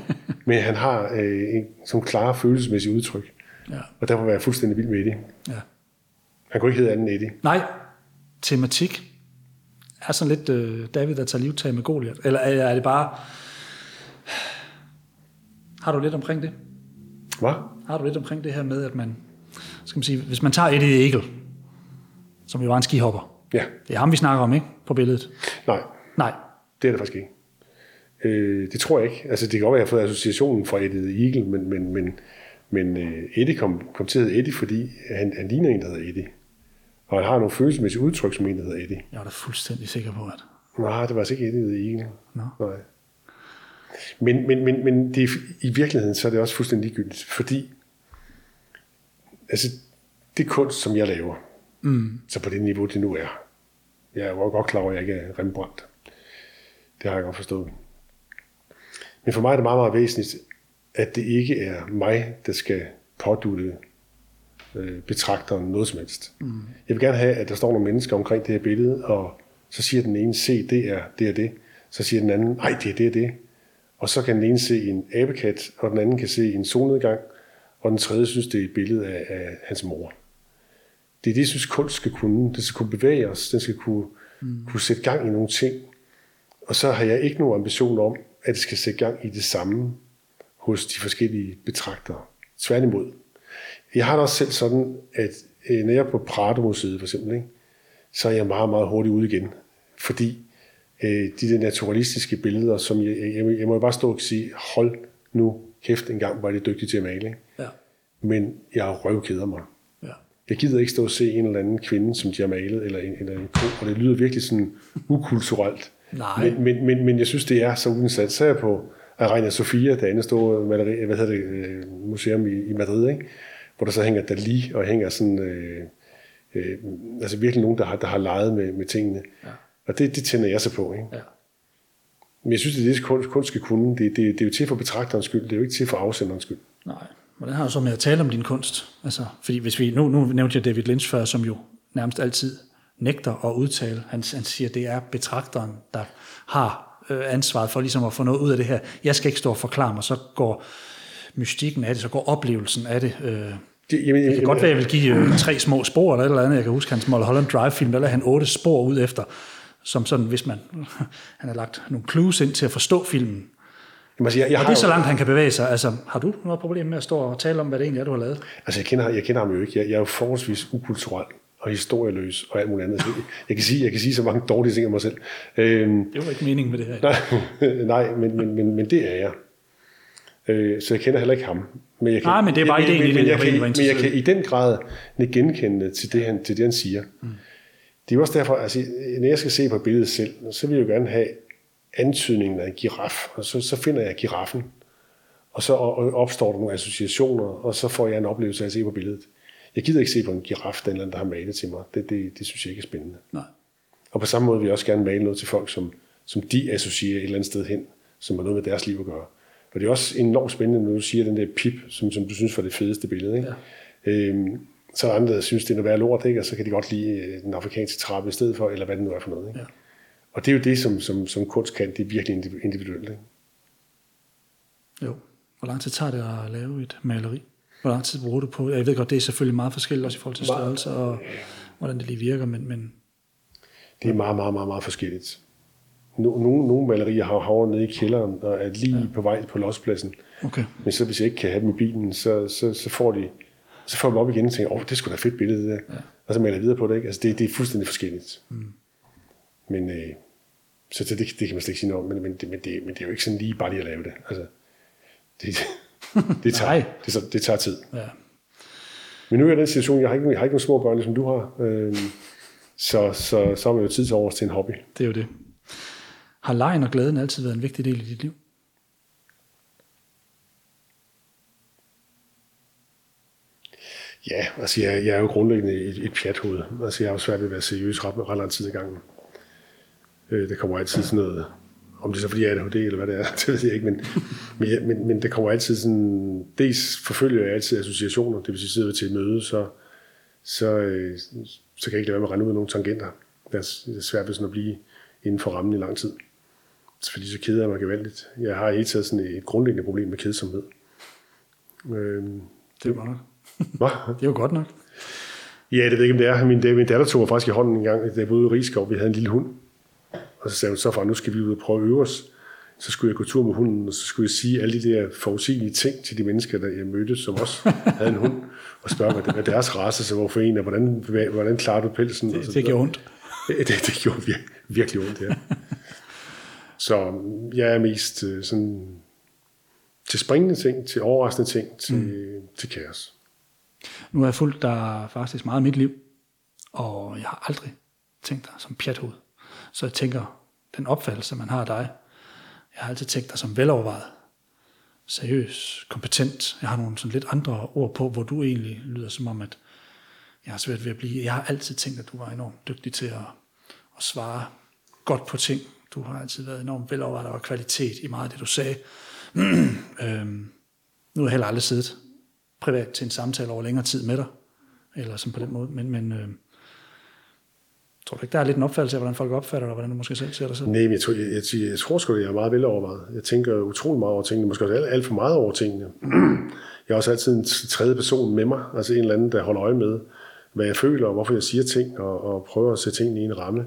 Speaker 2: men han har øh, en, sådan klare følelsesmæssige udtryk.
Speaker 1: Ja,
Speaker 2: Og derfor var jeg fuldstændig vild med Eddie.
Speaker 1: ja.
Speaker 2: Han kunne ikke hedde anden Eddie.
Speaker 1: Nej, tematik er sådan lidt øh, David, der tager livtag med Goliath. Eller er, er det bare... Har du lidt omkring det?
Speaker 2: Hvad?
Speaker 1: Har du lidt omkring det her med, at man... Skal man sige, hvis man tager Eddie Eagle, som jo var en skihopper.
Speaker 2: Ja.
Speaker 1: Det er ham, vi snakker om, ikke? På billedet.
Speaker 2: Nej,
Speaker 1: Nej.
Speaker 2: det er det faktisk ikke. Øh, det tror jeg ikke. Altså, det kan godt være, at jeg har fået associationen fra Eddie Eagle, men, men, men, men øh, Eddie kom, kom til at hedde Eddie, fordi han, han ligner en, der hedder Eddie. Og han har nogle følelsesmæssige udtryk, som en, der hedder Eddie.
Speaker 1: Jeg er da fuldstændig sikker på, at...
Speaker 2: Nej, det var altså ikke Eddie the Eagle.
Speaker 1: Nå.
Speaker 2: Nej. Men, men, men, men det er, i virkeligheden så er det også fuldstændig ligegyldigt, fordi altså, det kunst, som jeg laver, mm. så på det niveau, det nu er, jeg er jo godt klar over, at jeg ikke er Rembrandt. Det har jeg godt forstået. Men for mig er det meget, meget væsentligt, at det ikke er mig, der skal pådutte øh, betragteren noget som helst. Mm. Jeg vil gerne have, at der står nogle mennesker omkring det her billede, og så siger den ene, se, det er det, er det. Så siger den anden, nej, det er det, det. Og så kan den ene se en abekat, og den anden kan se en solnedgang, og den tredje synes, det er et billede af, af hans mor. Det er det, jeg synes, kunst skal kunne. Det skal kunne bevæge os. Den skal kunne, mm. kunne sætte gang i nogle ting. Og så har jeg ikke nogen ambition om, at det skal sætte gang i det samme hos de forskellige betragtere. Tværtimod. Jeg har det også selv sådan, at øh, når jeg er på Prado-museet for eksempel, ikke, så er jeg meget, meget hurtigt ude igen. Fordi øh, de der naturalistiske billeder, som jeg, jeg, jeg må bare stå og sige, hold nu kæft en gang, var det dygtig til at male. Ikke?
Speaker 1: Ja.
Speaker 2: Men jeg røvkeder mig.
Speaker 1: Ja.
Speaker 2: Jeg gider ikke stå og se en eller anden kvinde, som de har malet, eller en, eller en ko, og det lyder virkelig sådan ukulturelt.
Speaker 1: Nej.
Speaker 2: Men, men, men, men jeg synes, det er så uindsat. Så er jeg på Arena Sofia, det andet store maleri, hvad hedder det, øh, museum i, i Madrid, ikke? hvor der så hænger Dali, og hænger sådan, øh, øh, altså virkelig nogen, der har, der har leget med, med tingene.
Speaker 1: Ja.
Speaker 2: Og det, det tænder jeg så på. Ikke?
Speaker 1: Ja.
Speaker 2: Men jeg synes, det er det, kunst, kunst skal kunne. Det, det, det er jo til for betragterens skyld, det er jo ikke til for afsenderens skyld.
Speaker 1: Nej. Hvordan har du så med at tale om din kunst? Altså, fordi hvis vi, nu, nu nævnte jeg David Lynch før, som jo nærmest altid nægter at udtale. Han, han siger, at det er betragteren, der har øh, ansvaret for ligesom at få noget ud af det her. Jeg skal ikke stå og forklare mig, så går mystikken af det, så går oplevelsen af det. Øh,
Speaker 2: Det, jamen,
Speaker 1: det kan godt være, at jeg vil give øh, tre små spor eller et eller andet. Jeg kan huske hans Mulholland Drive-film, der lagde han otte spor ud efter, som sådan, hvis man, han har lagt nogle clues ind til at forstå filmen.
Speaker 2: Jamen, altså, jeg, jeg
Speaker 1: Og
Speaker 2: har
Speaker 1: det er så langt, han kan bevæge sig. Altså, har du noget problem med at stå og tale om, hvad det egentlig er, du har lavet?
Speaker 2: Altså, jeg kender, jeg kender ham jo ikke. Jeg, jeg er jo forholdsvis ukulturel og historieløs og alt muligt andet. Jeg, kan sige, jeg kan sige så mange dårlige ting om mig selv. Øhm,
Speaker 1: Det var ikke meningen med det her.
Speaker 2: nej, nej men, men, men, men det er jeg. Øh, så jeg kender heller ikke ham. Men jeg kan,
Speaker 1: Nej, men det er bare ideen i det, jeg
Speaker 2: kan, men jeg kan i den grad genkende til det, han, til det, han siger. Mm. Det er jo også derfor, altså, når jeg skal se på billedet selv, så vil jeg jo gerne have antydningen af en giraf, og så, så finder jeg giraffen, og så og- opstår der nogle associationer, og så får jeg en oplevelse af at se på billedet. Jeg gider ikke se på en giraf, den eller anden, der har malet til mig. Det, det, det synes jeg ikke er spændende.
Speaker 1: Nej.
Speaker 2: Og på samme måde vil jeg også gerne male noget til folk, som, som de associerer et eller andet sted hen, som har noget med deres liv at gøre. Og det er også enormt spændende, når du siger den der pip, som, som du synes var det fedeste billede. Ikke? Ja. Øhm, så er der andre, der synes, det er noget værd lort, ikke? og så kan de godt lide øh, den afrikanske trappe i stedet for, eller hvad det nu er for noget. Ikke?
Speaker 1: Ja.
Speaker 2: Og det er jo det, som, som, som kunst kan, det er virkelig indiv- individuelt. Ikke?
Speaker 1: Jo. Hvor lang tid tager det at lave et maleri? Hvor lang tid bruger du på? Jeg ved godt, det er selvfølgelig meget forskelligt, også i forhold til størrelse og hvordan det lige virker, men, men
Speaker 2: Det er meget, meget, meget, meget forskelligt. No, nogle, nogle malerier har havret nede i kælderen og er lige ja. på vej på lospladsen.
Speaker 1: okay.
Speaker 2: Men så hvis jeg ikke kan have dem i bilen, så, så, så får de så får dem op igen og tænker, åh, det skulle da fedt billede, det der. Ja. Og så maler jeg videre på det, ikke? Altså, det, det er fuldstændig forskelligt. Mm. Men, øh, så det, det, det, kan man slet ikke sige noget om, men, men, det, men, det, men det er jo ikke sådan lige bare lige at lave det. Altså, det, det, tager,
Speaker 1: Nej.
Speaker 2: det, det, tager tid.
Speaker 1: Ja.
Speaker 2: Men nu er jeg i den situation, jeg har ikke, jeg har ikke nogen små børn, som du har. Øh, så, så, så har man jo tid til over til en hobby.
Speaker 1: Det er jo det. Har lejen og glæden altid været en vigtig del i dit liv?
Speaker 2: Ja, altså jeg, jeg er jo grundlæggende et, et pjathoved. Altså jeg har jo svært ved at være seriøs ret, ret lang tid i gangen. Øh, der kommer altid sådan noget, om det er så fordi jeg er ADHD eller hvad det er, det ved jeg ikke, men, men, men, men der kommer altid sådan, dels forfølger jeg altid associationer, det vil sige sidder vi til et møde, så, så, øh, så kan jeg ikke lade være med at rende ud af nogle tangenter. Det er, det svært ved sådan at blive inden for rammen i lang tid. Fordi så keder jeg mig gevaldigt. Jeg har hele tiden sådan et grundlæggende problem med kedsomhed. Øh,
Speaker 1: Det er godt nok.
Speaker 2: hvad?
Speaker 1: Det er jo godt nok.
Speaker 2: Ja, det ved jeg ikke, om det er. Min, min datter tog mig faktisk i hånden en gang, da jeg ude i Rigskov. Vi havde en lille hund. Og så sagde hun, så far, nu skal vi ud og prøve at øve os. Så skulle jeg gå tur med hunden, og så skulle jeg sige alle de der forudsigelige ting til de mennesker, der jeg mødte, som også havde en hund, og spørge, hvad, hvad deres race så var for en, og hvordan, hvordan klarer du pelsen? og
Speaker 1: Det,
Speaker 2: så
Speaker 1: det gjorde ondt.
Speaker 2: det, det, det gjorde vir- virkelig ondt, ja. Så jeg er mest øh, sådan til springende ting, til overraskende ting, til, mm. til kaos.
Speaker 1: Nu har jeg fulgt dig faktisk meget i mit liv, og jeg har aldrig tænkt dig som pjathoved. Så jeg tænker, den opfattelse, man har af dig, jeg har altid tænkt dig som velovervejet, seriøs, kompetent. Jeg har nogle sådan lidt andre ord på, hvor du egentlig lyder som om, at jeg har svært ved at blive. Jeg har altid tænkt, at du var enormt dygtig til at, at svare godt på ting. Du har altid været enormt velovervejet, der var kvalitet i meget af det, du sagde. øhm, nu har jeg heller aldrig siddet privat til en samtale over længere tid med dig, eller som på den måde, men, men øh, Tror du ikke, der er lidt en opfattelse af, hvordan folk opfatter dig, og hvordan du måske selv ser dig selv?
Speaker 2: Nej, men jeg tror, jeg, jeg, jeg, jeg tror sgu, at jeg er meget velovervejet. Jeg tænker utrolig meget over tingene, måske også alt, alt for meget over tingene. Jeg har også altid en tredje person med mig, altså en eller anden, der holder øje med, hvad jeg føler, og hvorfor jeg siger ting, og, og prøver at sætte tingene i en ramme.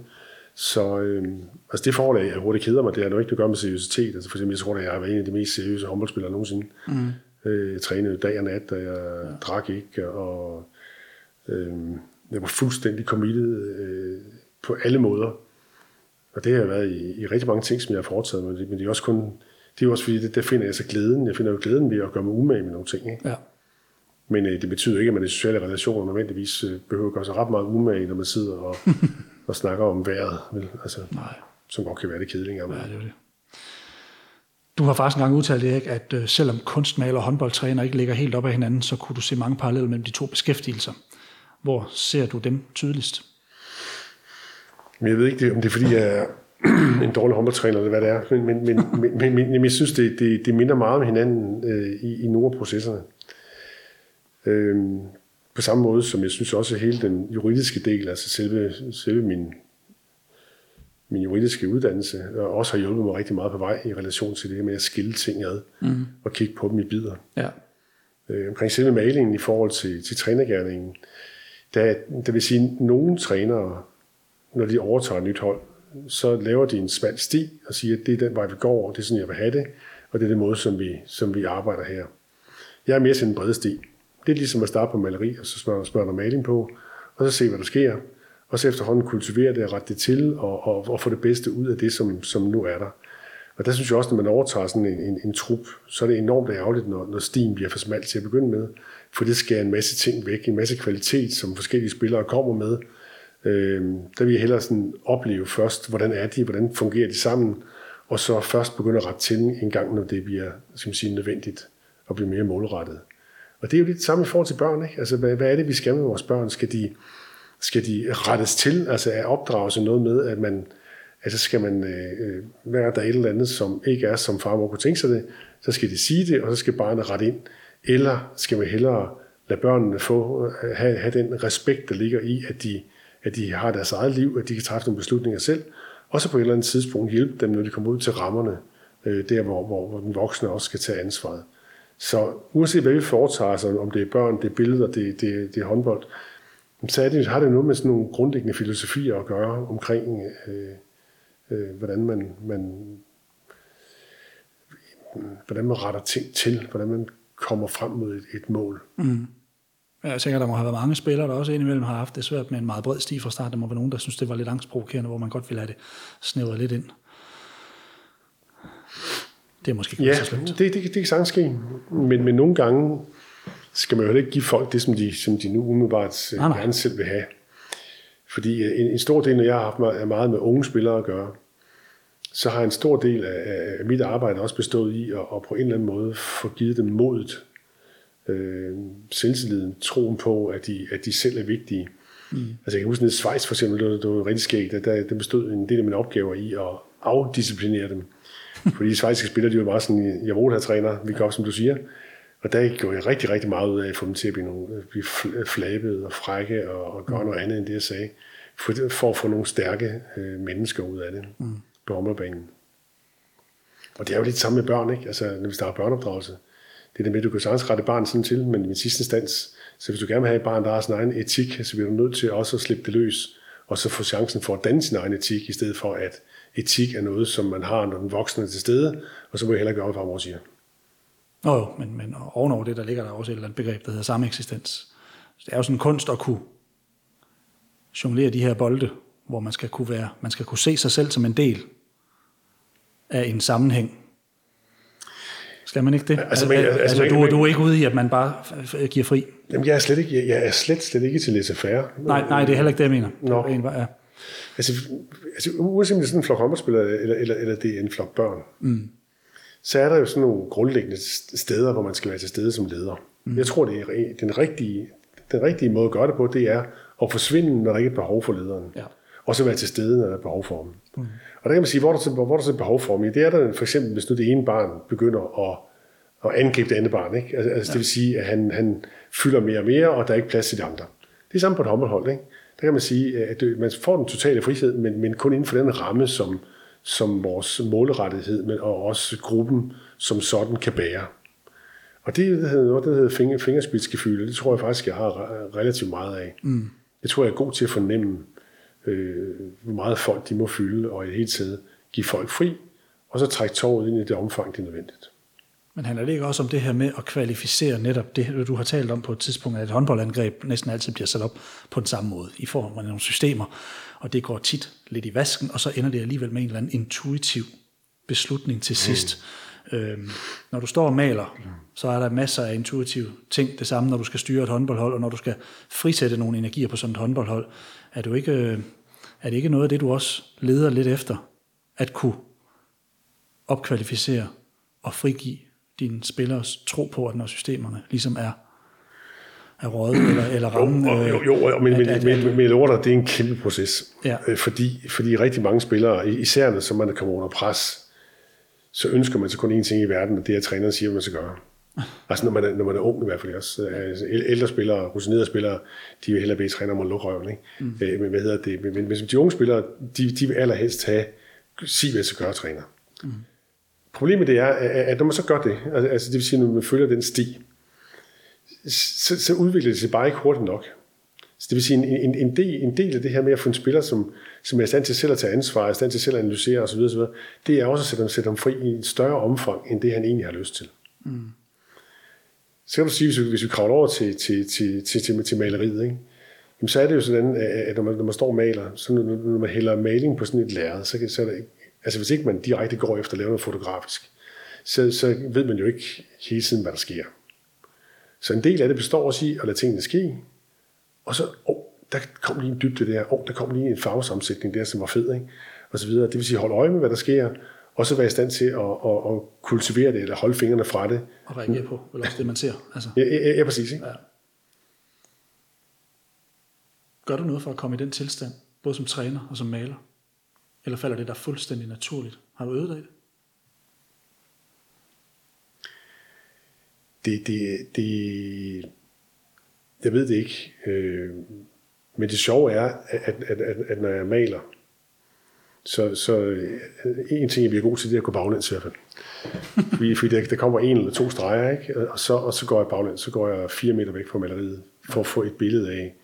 Speaker 2: Så øh, altså det forhold, at jeg hurtigt keder mig, det har noget ikke at gøre med seriøsitet. Altså for eksempel, jeg tror, at jeg har været en af de mest seriøse håndboldspillere nogensinde. Mm. Øh, jeg trænede dag og nat, og jeg ja. drak ikke, og øh, jeg var fuldstændig committed øh, på alle måder. Og det har været i, i rigtig mange ting, som jeg har foretaget mig, men det er også kun, det er også fordi, det, der finder jeg så glæden. Jeg finder jo glæden ved at gøre mig umage med nogle ting. Ikke?
Speaker 1: Ja.
Speaker 2: Men øh, det betyder ikke, at man i sociale relationer nødvendigvis øh, behøver at gøre sig ret meget umage, når man sidder og, og snakker om vejret. Vel? Altså,
Speaker 1: Nej.
Speaker 2: Som godt kan være det kedelige.
Speaker 1: Ja, det er det. Du har faktisk engang udtalt, Erik, at øh, selvom kunstmaler og håndboldtræner ikke ligger helt op ad hinanden, så kunne du se mange paralleller mellem de to beskæftigelser. Hvor ser du dem tydeligst?
Speaker 2: Jeg ved ikke, om det er, fordi jeg er en dårlig håndboldtræner, eller hvad det er. Men, men, men, men, men, men jeg synes, det, det, det minder meget om hinanden øh, i, i nogle af processerne. Øh, på samme måde, som jeg synes også, at hele den juridiske del, altså selve, selve min, min juridiske uddannelse, og også har hjulpet mig rigtig meget på vej i relation til det med at skille ting ad mm. og kigge på dem i bidder.
Speaker 1: Ja.
Speaker 2: Øh, omkring selve malingen i forhold til, til trænergærningen, der, der vil sige, at nogle trænere, når de overtager et nyt hold, så laver de en smal sti og siger, at det er den vej, vi går, og det er sådan, jeg vil have det, og det er den måde, som vi, som vi arbejder her. Jeg er mere til en bred sti. Det er ligesom at starte på maleri, og så smøre, der maling på, og så se, hvad der sker, og så efterhånden kultivere det og rette det til, og, og, og få det bedste ud af det, som, som nu er der. Og der synes jeg også, når man overtager sådan en, en, en trup, så er det enormt ærgerligt, når, når stien bliver for smalt til at begynde med, for det skærer en masse ting væk, en masse kvalitet, som forskellige spillere kommer med. Øh, der vil jeg hellere sådan opleve først, hvordan er de, hvordan fungerer de sammen, og så først begynde at rette til en gang, når det bliver skal man sige, nødvendigt at blive mere målrettet. Og det er jo lidt samme i forhold til børn. Ikke? Altså, hvad, hvad er det, vi skal med vores børn? Skal de, skal de rettes til? Altså er opdragelse noget med, at man, altså skal man øh, øh være der et eller andet, som ikke er, som far må kunne tænke sig det, så skal de sige det, og så skal barnet rette ind. Eller skal man hellere lade børnene få, øh, have, have den respekt, der ligger i, at de, at de har deres eget liv, at de kan træffe nogle beslutninger selv, og så på et eller andet tidspunkt hjælpe dem, når de kommer ud til rammerne, øh, der hvor, hvor, hvor den voksne også skal tage ansvaret. Så uanset hvad vi foretager os, om det er børn, det er billeder, det, det, det er håndbold, så er det, har det noget med sådan nogle grundlæggende filosofier at gøre omkring, øh, øh, hvordan man, man hvordan man retter ting til, hvordan man kommer frem mod et, et mål.
Speaker 1: Mm. Jeg tænker, der må have været mange spillere, der også indimellem har haft det svært med en meget bred sti fra start. Der må være nogen, der synes, det var lidt angstprovokerende, hvor man godt ville have det snævret lidt ind. Det er måske ikke
Speaker 2: ja,
Speaker 1: så slemt.
Speaker 2: det, det, det, kan sagtens ske. Men, men nogle gange skal man jo ikke give folk det, som de, som de nu umiddelbart nej, nej. gerne selv vil have. Fordi en, en stor del, når jeg har haft meget, meget med unge spillere at gøre, så har en stor del af, af mit arbejde også bestået i at, at på en eller anden måde få givet dem modet, øh, selvtilliden, troen på, at de, at de selv er vigtige. Mm. Altså jeg kan huske, at Schweiz for eksempel, det var, det var rigtig skægt, der, der bestod en del af mine opgaver i at afdisciplinere dem. Fordi schweiziske spillere, de var bare sådan, jeg her træner, vi går op, som du siger. Og der gjorde jeg rigtig, rigtig meget ud af at få dem til at blive, nogle, blive flabet og frække og, og gøre mm. noget andet, end det jeg sagde. For, for at få nogle stærke øh, mennesker ud af det mm på områdbanen. Og det er jo lidt samme med børn, ikke? Altså, når vi starter børneopdragelse. Det er det med, at du kan sagtens rette barn sådan til, men i sidste instans, så hvis du gerne vil have et barn, der har sin egen etik, så bliver du nødt til også at slippe det løs, og så få chancen for at danne sin egen etik, i stedet for at etik er noget, som man har, når den voksne er til stede, og så må jeg heller gøre, hvad farmor siger.
Speaker 1: Nå jo, men, men ovenover det, der ligger der også et eller andet begreb, der hedder samme eksistens. Så det er jo sådan en kunst at kunne jonglere de her bolde, hvor man skal kunne være, man skal kunne se sig selv som en del af en sammenhæng. Skal man ikke det? Altså, men, altså, altså, du, du er ikke ude i, at man bare giver fri?
Speaker 2: Jamen, jeg er slet ikke, jeg er slet, slet ikke til laissez faire.
Speaker 1: Nej, nej, det er heller ikke det, jeg mener.
Speaker 2: Nå.
Speaker 1: En, ja.
Speaker 2: Altså, altså uanset om det er sådan en flok håndboldspillere, eller, eller, eller det er en flok børn, mm. så er der jo sådan nogle grundlæggende steder, hvor man skal være til stede som leder. Mm. Jeg tror, det er den rigtige, den rigtige måde at gøre det på, det er at forsvinde, når der ikke er behov for lederen. Ja. Og så være til stede, når der er behov for dem. Mm. Og der kan man sige, hvor der, så, hvor der så er behov for dem. Det er der for eksempel, hvis nu det ene barn begynder at, at angribe det andet barn. Ikke? Altså, ja. det vil sige, at han, han fylder mere og mere, og der er ikke plads til de andre. Det er samme på et håndboldhold. Ikke? der kan man sige, at man får den totale frihed, men, men kun inden for den ramme, som, som vores målrettighed, men og også gruppen som sådan kan bære. Og det, det hedder noget, der hedder finger, fingerspidsgefylde, det tror jeg faktisk, jeg har relativt meget af. Mm. Jeg tror, jeg er god til at fornemme, øh, hvor meget folk de må fylde, og i det hele taget give folk fri, og så trække toget ind i det omfang, det er nødvendigt.
Speaker 1: Men handler det ikke også om det her med at kvalificere netop det, du har talt om på et tidspunkt, at et håndboldangreb næsten altid bliver sat op på den samme måde, i form af nogle systemer, og det går tit lidt i vasken, og så ender det alligevel med en eller anden intuitiv beslutning til sidst. Mm. Øhm, når du står og maler, mm. så er der masser af intuitive ting. Det samme, når du skal styre et håndboldhold, og når du skal frisætte nogle energier på sådan et håndboldhold. Er, du ikke, øh, er det ikke noget af det, du også leder lidt efter? At kunne opkvalificere og frigive dine spillers tro på, at når systemerne ligesom er er råd eller, eller ramme.
Speaker 2: Jo, jo, jo, jo men, at, men, at, men, men det er en kæmpe proces. Ja. Øh, fordi, fordi rigtig mange spillere, især når man kommer under pres, så ønsker man så kun én ting i verden, og det er, at træneren siger, hvad man skal gøre. Altså når man, er, når man er ung i hvert fald også. Altså, ældre spillere, rutinerede spillere, de vil hellere bede træner om at lukke røven. Ikke? Mm. Øh, men hvad hedder det? Men, men, de unge spillere, de, de vil allerhelst have, sig hvad skal gøre, træner. Mm. Problemet det er, at når man så gør det, altså det vil sige, når man følger den sti, så, så udvikler det sig bare ikke hurtigt nok. Så det vil sige, en, en, en, del, en del af det her med at få en spiller, som, som er i stand til selv at tage ansvar, er i stand til selv at analysere osv., osv. det er også at sætte ham, sætte ham fri i et større omfang, end det han egentlig har lyst til. Mm. Så kan du sige, hvis vi, hvis vi kravler over til, til, til, til, til, til maleriet, ikke? Jamen, så er det jo sådan, at når man, når man står og maler, så når, når man hælder maling på sådan et lærred, så, så er det, altså hvis ikke man direkte går efter at lave noget fotografisk, så, så ved man jo ikke hele tiden, hvad der sker. Så en del af det består også i at lade tingene ske, og så, åh, oh, der kom lige en dybde der, åh, oh, der kom lige en farvesammensætning der, som var fed, ikke? og så videre. Det vil sige, holde øje med, hvad der sker, og så være i stand til at, at, at kultivere det, eller holde fingrene fra det.
Speaker 1: Og reagere på, eller også det, man ser. Altså.
Speaker 2: Ja, ja, ja, præcis. Ikke? Ja.
Speaker 1: Gør du noget for at komme i den tilstand, både som træner og som maler? Eller falder det der fuldstændig naturligt? Har du øvet dig i det?
Speaker 2: Det, det, det, jeg ved det ikke. Øh, men det sjove er, at, at, at, at når jeg maler, så, så øh, en ting, jeg bliver god til, det er at gå baglæns i hvert fald. Fordi, fordi der, der kommer en eller to streger, ikke? Og, så, og så går jeg baglæns, så går jeg fire meter væk fra maleriet, for at få et billede af,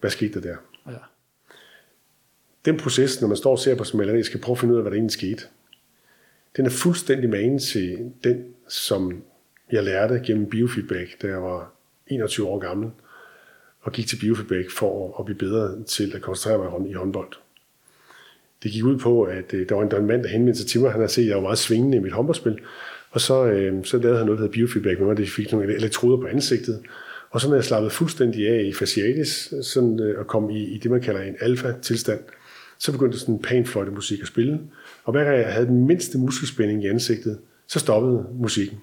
Speaker 2: hvad skete der der. Ja. Den proces, når man står og ser på sådan maleri, skal prøve at finde ud af, hvad der egentlig skete. Den er fuldstændig magen til den, som jeg lærte gennem biofeedback, da jeg var 21 år gammel, og gik til biofeedback for at blive bedre til at koncentrere mig i håndbold. Det gik ud på, at øh, der var en, der var en mand, der henvendte sig til mig. Han havde set, at jeg var meget svingende i mit håndboldspil. Og så, øh, så lavede han noget, der hedder biofeedback med mig. Det fik nogle elektroder på ansigtet. Og så når jeg slappede fuldstændig af i fasciatis, sådan øh, og kom i, i det, man kalder en alfa-tilstand, så begyndte sådan en panfløjte musik at spille. Og hver gang jeg havde den mindste muskelspænding i ansigtet, så stoppede musikken.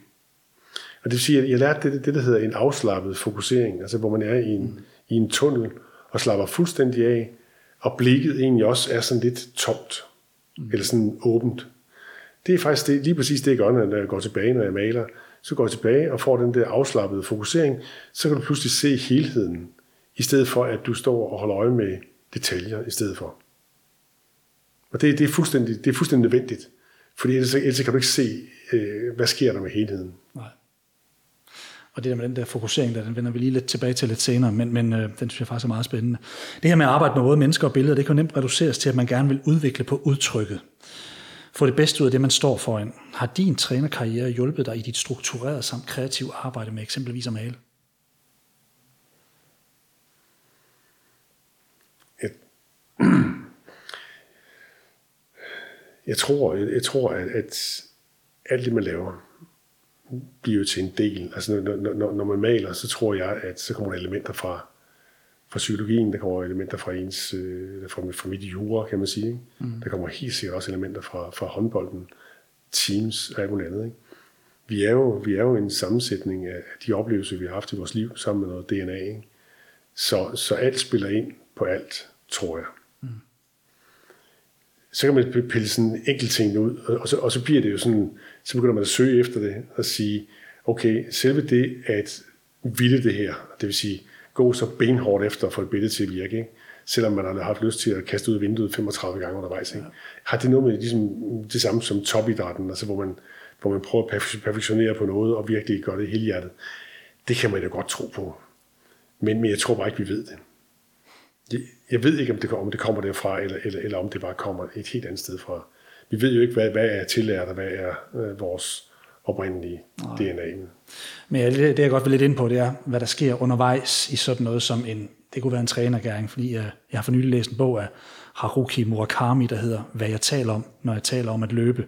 Speaker 2: Og det vil sige, at jeg lærte det, det der hedder en afslappet fokusering, altså hvor man er i en, i en tunnel og slapper fuldstændig af, og blikket egentlig også er sådan lidt tomt, mm. eller sådan åbent. Det er faktisk det, lige præcis det, jeg gør, når jeg går tilbage, når jeg maler. Så går jeg tilbage og får den der afslappede fokusering, så kan du pludselig se helheden, i stedet for at du står og holder øje med detaljer i stedet for. Og det, det, er, fuldstændig, det er fuldstændig nødvendigt, fordi ellers, ellers kan du ikke se, øh, hvad sker der med helheden.
Speaker 1: Og det der med den der fokusering, der, den vender vi lige lidt tilbage til lidt senere, men, men øh, den synes jeg faktisk er meget spændende. Det her med at arbejde med både mennesker og billeder, det kan jo nemt reduceres til, at man gerne vil udvikle på udtrykket. Få det bedste ud af det, man står foran. Har din trænerkarriere hjulpet dig i dit strukturerede samt kreative arbejde med eksempelvis at male?
Speaker 2: Jeg, jeg tror, jeg, jeg tror at, at alt det, man laver, bliver til en del. Altså når, når, når man maler, så tror jeg, at så kommer der elementer fra, fra psykologien, der kommer elementer fra ens, øh, fra, fra mit jura, kan man sige. Ikke? Mm. Der kommer helt sikkert også elementer fra, fra håndbolden, teams og alt muligt andet. Ikke? Vi, er jo, vi er jo en sammensætning af de oplevelser, vi har haft i vores liv, sammen med noget DNA. Ikke? Så, så alt spiller ind på alt, tror jeg. Så kan man pille sådan enkelt ting ud, og så, og så bliver det jo sådan, så begynder man at søge efter det og sige, okay, selve det at ville det her, det vil sige gå så benhårdt efter at få et billede til at virke, ikke? selvom man har haft lyst til at kaste ud af vinduet 35 gange undervejs. Ikke? Ja. Har det noget med ligesom, det samme som topidrætten, altså hvor man, hvor man prøver at perfektionere på noget og virkelig gøre det hele hjertet? Det kan man jo godt tro på. Men, men jeg tror bare ikke, vi ved det. Jeg ved ikke, om det, om det kommer derfra, eller, eller, eller om det bare kommer et helt andet sted fra. Vi ved jo ikke, hvad, hvad er tillært, og hvad er øh, vores oprindelige. DNA.
Speaker 1: Men ja, det, det, jeg godt vil lidt ind på, det er, hvad der sker undervejs i sådan noget som en, det kunne være en trænergæring, fordi jeg, jeg har for nylig læst en bog af Haruki Murakami, der hedder Hvad jeg taler om, når jeg taler om at løbe.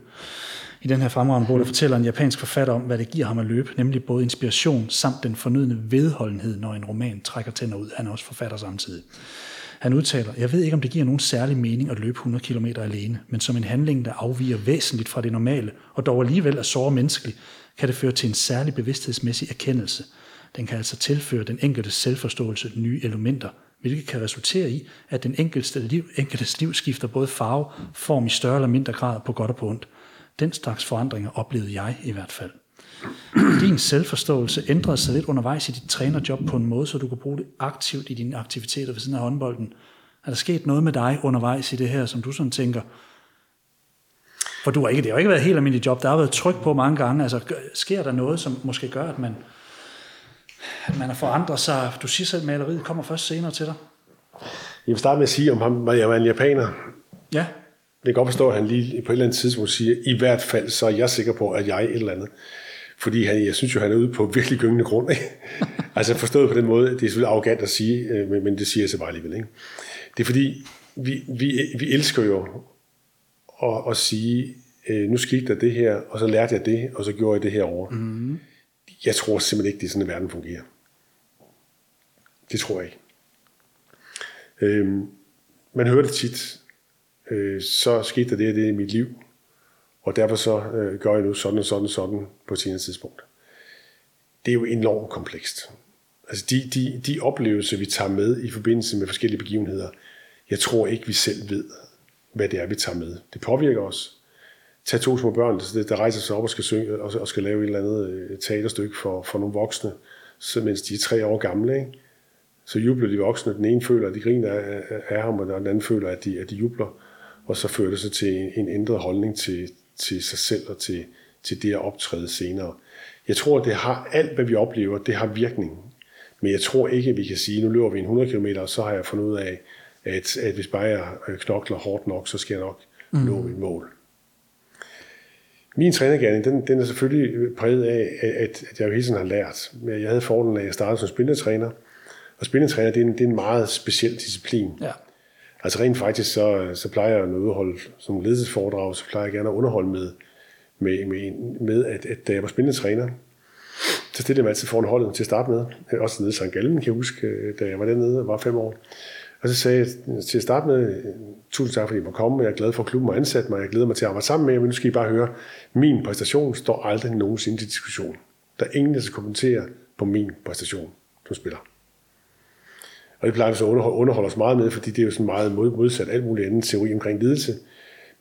Speaker 1: I den her fremragende bog, der fortæller en japansk forfatter om, hvad det giver ham at løbe, nemlig både inspiration samt den fornødne vedholdenhed, når en roman trækker tænder ud. Han er også forfatter samtidig. Han udtaler, jeg ved ikke, om det giver nogen særlig mening at løbe 100 km alene, men som en handling, der afviger væsentligt fra det normale, og dog alligevel er såre menneskelig, kan det føre til en særlig bevidsthedsmæssig erkendelse. Den kan altså tilføre den enkelte selvforståelse nye elementer, hvilket kan resultere i, at den enkelte liv, enkeltes liv skifter både farve, form i større eller mindre grad på godt og på ondt. Den slags forandringer oplevede jeg i hvert fald. Din selvforståelse ændrede sig lidt undervejs i dit trænerjob på en måde, så du kunne bruge det aktivt i dine aktiviteter ved siden af håndbolden. Er der sket noget med dig undervejs i det her, som du sådan tænker, for du har ikke, det har ikke været et helt almindeligt job, der har været tryk på mange gange. Altså, sker der noget, som måske gør, at man, at man har forandret sig? Du siger selv, at maleriet kommer først senere til dig.
Speaker 2: Jeg vil starte med at sige, om ham, at jeg var en japaner.
Speaker 1: Ja.
Speaker 2: Det kan godt forstå, at han lige på et eller andet tidspunkt siger, i hvert fald så er jeg sikker på, at jeg er et eller andet. Fordi han, jeg synes jo, han er ude på virkelig gyngende grund. Ikke? altså forstået på den måde, det er selvfølgelig arrogant at sige, øh, men, men det siger jeg så bare alligevel. Ikke? Det er fordi, vi, vi, vi elsker jo at, at sige, øh, nu skete der det her, og så lærte jeg det, og så gjorde jeg det her over. Mm. Jeg tror simpelthen ikke, det er sådan, at verden fungerer. Det tror jeg ikke. Øhm, man hører det tit, øh, så skete der det og det i mit liv, og derfor så øh, gør jeg nu sådan og sådan og sådan på et senere tidspunkt. Det er jo enormt komplekst. Altså de, de, de oplevelser, vi tager med i forbindelse med forskellige begivenheder, jeg tror ikke, vi selv ved, hvad det er, vi tager med. Det påvirker os. Tag to små børn, der rejser sig op og skal synge og skal lave et eller andet øh, teaterstykke for, for nogle voksne, så mens de er tre år gamle. Ikke? Så jubler de voksne. Den ene føler, at de griner af, af ham, og den anden føler, at de, at de jubler. Og så fører det sig til en, en ændret holdning til, til sig selv og til, til det at optræde senere. Jeg tror, det har alt, hvad vi oplever, det har virkning. Men jeg tror ikke, at vi kan sige, nu løber vi en 100 km, og så har jeg fundet ud af, at, at hvis bare jeg knokler hårdt nok, så skal jeg nok mm. nå mit mål. Min trænergærning, den, den er selvfølgelig præget af, at, at jeg jo hele tiden har lært. Jeg havde fordelen af, at jeg startede som spindetræner. Og spindetræner, det er en, det er en meget speciel disciplin. Ja. Altså rent faktisk, så, så plejer jeg at udholde som ledelsesforedrag, så plejer jeg gerne at underholde med, med, med, med at, at da jeg var spændende træner, så stillede jeg mig altid foran holdet til at starte med. Også nede i St. Gallen, kan jeg huske, øh, da jeg var dernede og var fem år. Og så sagde jeg til at starte med, tusind tak fordi I må komme, jeg er glad for, at klubben har ansat mig, jeg glæder mig til at arbejde sammen med jer, men nu skal I bare høre, min præstation står aldrig nogensinde til diskussion. Der er ingen, der skal kommentere på min præstation som spiller. Og det plejer vi så at underholde os meget med, fordi det er jo sådan meget modsat alt muligt andet teori omkring ledelse.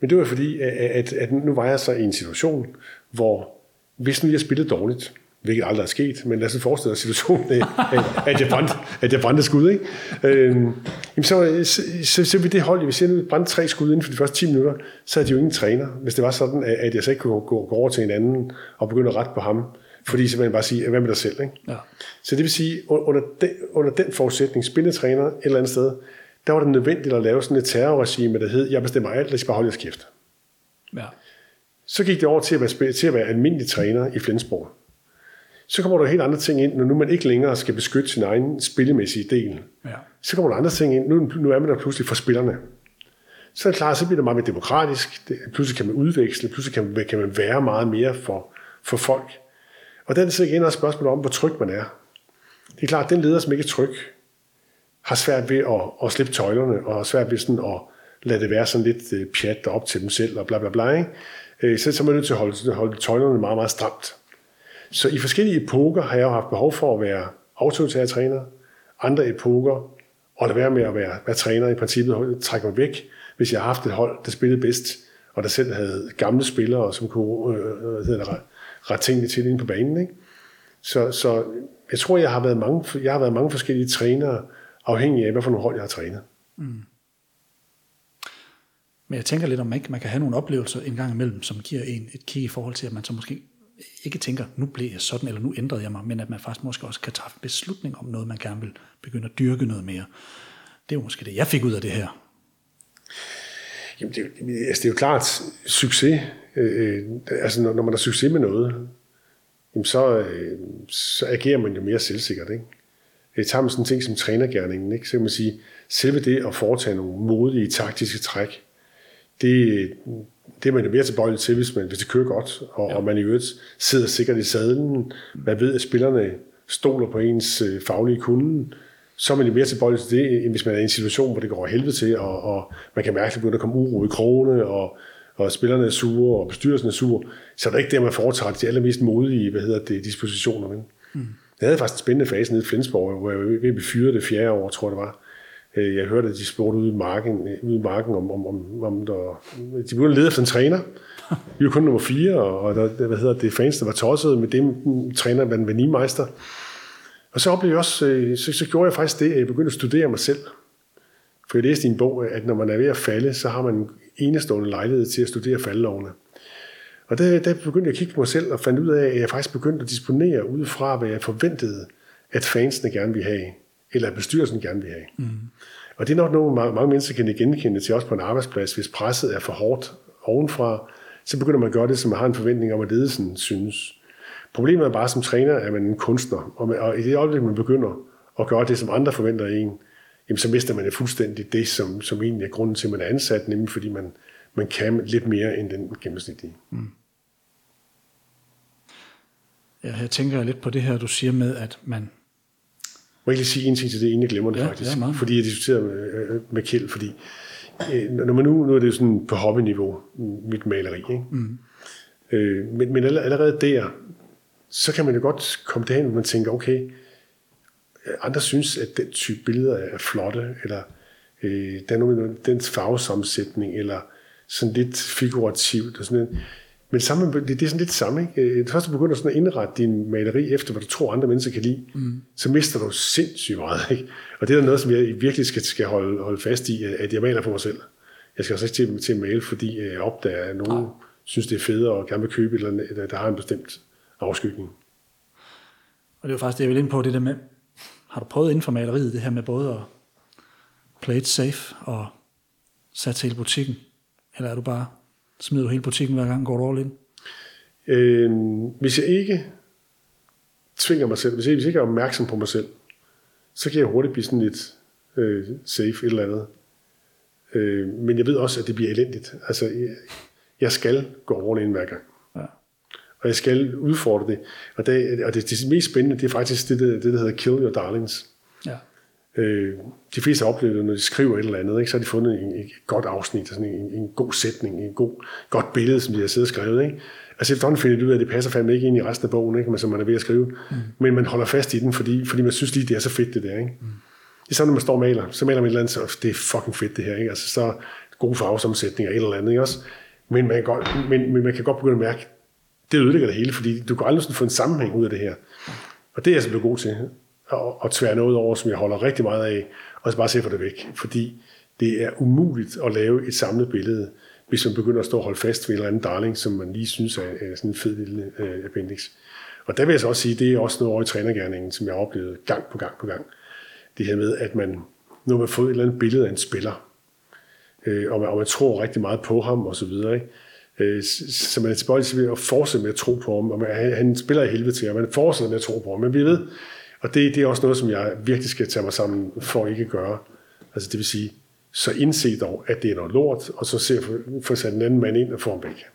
Speaker 2: Men det var fordi, at, at nu var jeg så i en situation, hvor hvis nu jeg spillede dårligt, hvilket aldrig er sket, men lad os forestille os situationen, at jeg brændte, at jeg brændte skud. Ikke? Øhm, så, så, så, vil det hold, hvis jeg brændte tre skud inden for de første 10 minutter, så er de jo ingen træner. Hvis det var sådan, at jeg så ikke kunne gå, gå over til en anden og begynde at rette på ham, fordi så man bare sige, hvad med dig selv? Ikke? Ja. Så det vil sige, under den, under den forudsætning, spilletræner et eller andet sted, der var det nødvendigt at lave sådan et terrorregime, der hed, jeg bestemmer alt, lad os bare holde jeres kæft. Ja. Så gik det over til at være, til at være almindelig træner i Flensborg. Så kommer der helt andre ting ind, når nu man ikke længere skal beskytte sin egen spillemæssige del. Ja. Så kommer der andre ting ind. Nu, nu er man der pludselig for spillerne. Så er det klart, så bliver det meget mere demokratisk. Det, pludselig kan man udveksle, pludselig kan man, kan man være meget mere for, for folk. Og den er så igen også spørgsmål om, hvor tryg man er. Det er klart, at den leder, som ikke er tryg, har svært ved at, at slippe tøjlerne, og har svært ved sådan at lade det være sådan lidt øh, pjat op til dem selv, og bla bla bla. Ikke? Øh, så, så er man nødt til at holde, holde tøjlerne meget, meget stramt. Så i forskellige epoker har jeg jo haft behov for at være autoritær træner, andre epoker, og lade være med at være, være træner i princippet, trække mig væk, hvis jeg har haft et hold, der spillede bedst, og der selv havde gamle spillere, som kunne øh, øh hedder det, rette tingene til inde på banen. Ikke? Så, så jeg tror, jeg har været mange, jeg har været mange forskellige trænere, afhængig af, hvad for nogle hold jeg har trænet. Mm.
Speaker 1: Men jeg tænker lidt om, ikke man kan have nogle oplevelser en gang imellem, som giver en et kig i forhold til, at man så måske ikke tænker, nu blev jeg sådan, eller nu ændrede jeg mig, men at man faktisk måske også kan træffe beslutning om noget, man gerne vil begynde at dyrke noget mere. Det er jo måske det, jeg fik ud af det her.
Speaker 2: Jamen, det, er- altså, det er jo klart succes. Øh, øh, altså, når, når man har succes med noget, jamen, så, øh, så agerer man jo mere selvsikkert. Ikke? Øh, tager man sådan en ting som trænergærningen, ikke? så kan man sige, selve det at foretage nogle modige taktiske træk, det, det er man jo mere tilbøjelig til, hvis, man, hvis det kører godt, og, ja. og man i øvrigt sidder sikkert i sadlen. Man ved, at spillerne stoler på ens øh, faglige kunde, så er man jo mere tilbøjelig til det, end hvis man er i en situation, hvor det går helvede til, og, og man kan mærke, at der begynder at komme uro i krogene, og, og spillerne er sure, og bestyrelsen er sur, så er det ikke der, man foretager de allermest modige hvad hedder det, dispositioner. Men. Mm. Jeg havde faktisk en spændende fase nede i Flensborg, hvor jeg ved at fyret det fjerde år, tror jeg det var. Øh, Jeg hørte, at de spurgte ude i marken, ude i marken om, om, om, om der, de begyndte at lede efter en træner. Vi var kun nummer fire, og, der, hvad hedder det, fans, der var tosset med dem, træneren var en venimeister. Og så oplevede jeg også, øh, så, så gjorde jeg faktisk det, at jeg begyndte at studere mig selv. For jeg læste i en bog, at når man er ved at falde, så har man en enestående lejlighed til at studere faldelovene. Og der, der begyndte jeg at kigge på mig selv og fandt ud af, at jeg faktisk begyndte at disponere ud fra, hvad jeg forventede, at fansene gerne ville have, eller at bestyrelsen gerne ville have. Mm. Og det er nok noget, mange, mange mennesker kan genkende til også på en arbejdsplads. Hvis presset er for hårdt ovenfra, så begynder man at gøre det, som man har en forventning om, at ledelsen synes. Problemet er bare som træner, at man er en kunstner, og, man, og i det øjeblik, man begynder at gøre det, som andre forventer af en, jamen, så mister man jo fuldstændig det, som, som egentlig er grunden til, at man er ansat, nemlig fordi man, man kan lidt mere end den gennemsnitlige.
Speaker 1: Ja, jeg tænker lidt på det her, du siger med, at man...
Speaker 2: Må jeg lige sige en ting til det, inden jeg glemmer det
Speaker 1: Ja,
Speaker 2: faktisk?
Speaker 1: ja, meget.
Speaker 2: fordi jeg diskuterer med, øh, med Kjeld, fordi øh, når man nu, nu er det jo sådan på hobbyniveau, mit maleri, ikke? Mm. Øh, men, men aller- allerede der, så kan man jo godt komme derhen, hvor man tænker, okay, øh, andre synes, at den type billeder er flotte, eller øh, der er noget med den farvesammensætning, eller sådan lidt figurativt, og sådan noget. Men samme, det, det er sådan lidt samme. Ikke? Øh, Det første, du begynder sådan at indrette din maleri efter, hvad du tror, andre mennesker kan lide, mm. så mister du sindssygt meget. Ikke? Og det er noget, som jeg virkelig skal, skal holde, holde fast i, at jeg maler for mig selv. Jeg skal altså ikke til, til at male, fordi jeg opdager, at nogen ja. synes, det er federe og gerne vil købe et eller andet, der- der har en bestemt afskygning.
Speaker 1: Og det jo faktisk det, jeg vil ind på, det der med, har du prøvet inden for maleriet, det her med både at play it safe og satse hele butikken? Eller er du bare, smider du hele butikken hver gang, går du all in?
Speaker 2: Øh, hvis jeg ikke tvinger mig selv, hvis jeg, hvis jeg ikke er opmærksom på mig selv, så kan jeg hurtigt blive sådan lidt øh, safe et eller andet. Øh, men jeg ved også, at det bliver elendigt. Altså, jeg, jeg skal gå all in hver gang. Og jeg skal udfordre det. Og det, og det, det mest spændende, det er faktisk det, der, det, der hedder Kill Your Darlings.
Speaker 1: Ja.
Speaker 2: Øh, de fleste har oplevet det, når de skriver et eller andet, ikke, så har de fundet en, et godt afsnit, sådan en, en god sætning, en god, godt billede, som de har siddet og skrevet. Ikke? Altså efterhånden finder de ud af, at det passer fandme ikke ind i resten af bogen, ikke, men som man er ved at skrive. Mm. Men man holder fast i den, fordi, fordi man synes lige, det er så fedt det der. Ikke? Mm. Det er sådan, når man står og maler, så maler man et eller andet, så det er fucking fedt det her. Ikke? Altså så gode farvesammensætninger, et eller andet, ikke også? Men man, kan godt, men, men man kan godt begynde at mærke, det ødelægger det hele, fordi du kan aldrig sådan få en sammenhæng ud af det her. Og det er jeg så blevet god til, at, at tvære noget over, som jeg holder rigtig meget af, og så bare se for det væk. Fordi det er umuligt at lave et samlet billede, hvis man begynder at stå og holde fast ved en eller anden darling, som man lige synes er, er sådan en fed lille øh, appendix. Og der vil jeg så også sige, det er også noget over i trænergærningen, som jeg har oplevet gang på gang på gang. Det her med, at man, når man får et eller andet billede af en spiller, øh, og, man, og man tror rigtig meget på ham og så videre, ikke? Øh, s- så man er tilbøjelig til at fortsætte med at tro på ham, og man, han, han spiller i helvede til, og man fortsætter med at tro på ham, men vi ved, og det, det er også noget, som jeg virkelig skal tage mig sammen for ikke at gøre. Altså det vil sige, så indse dog, at det er noget lort, og så se få sat en anden mand ind og få ham væk.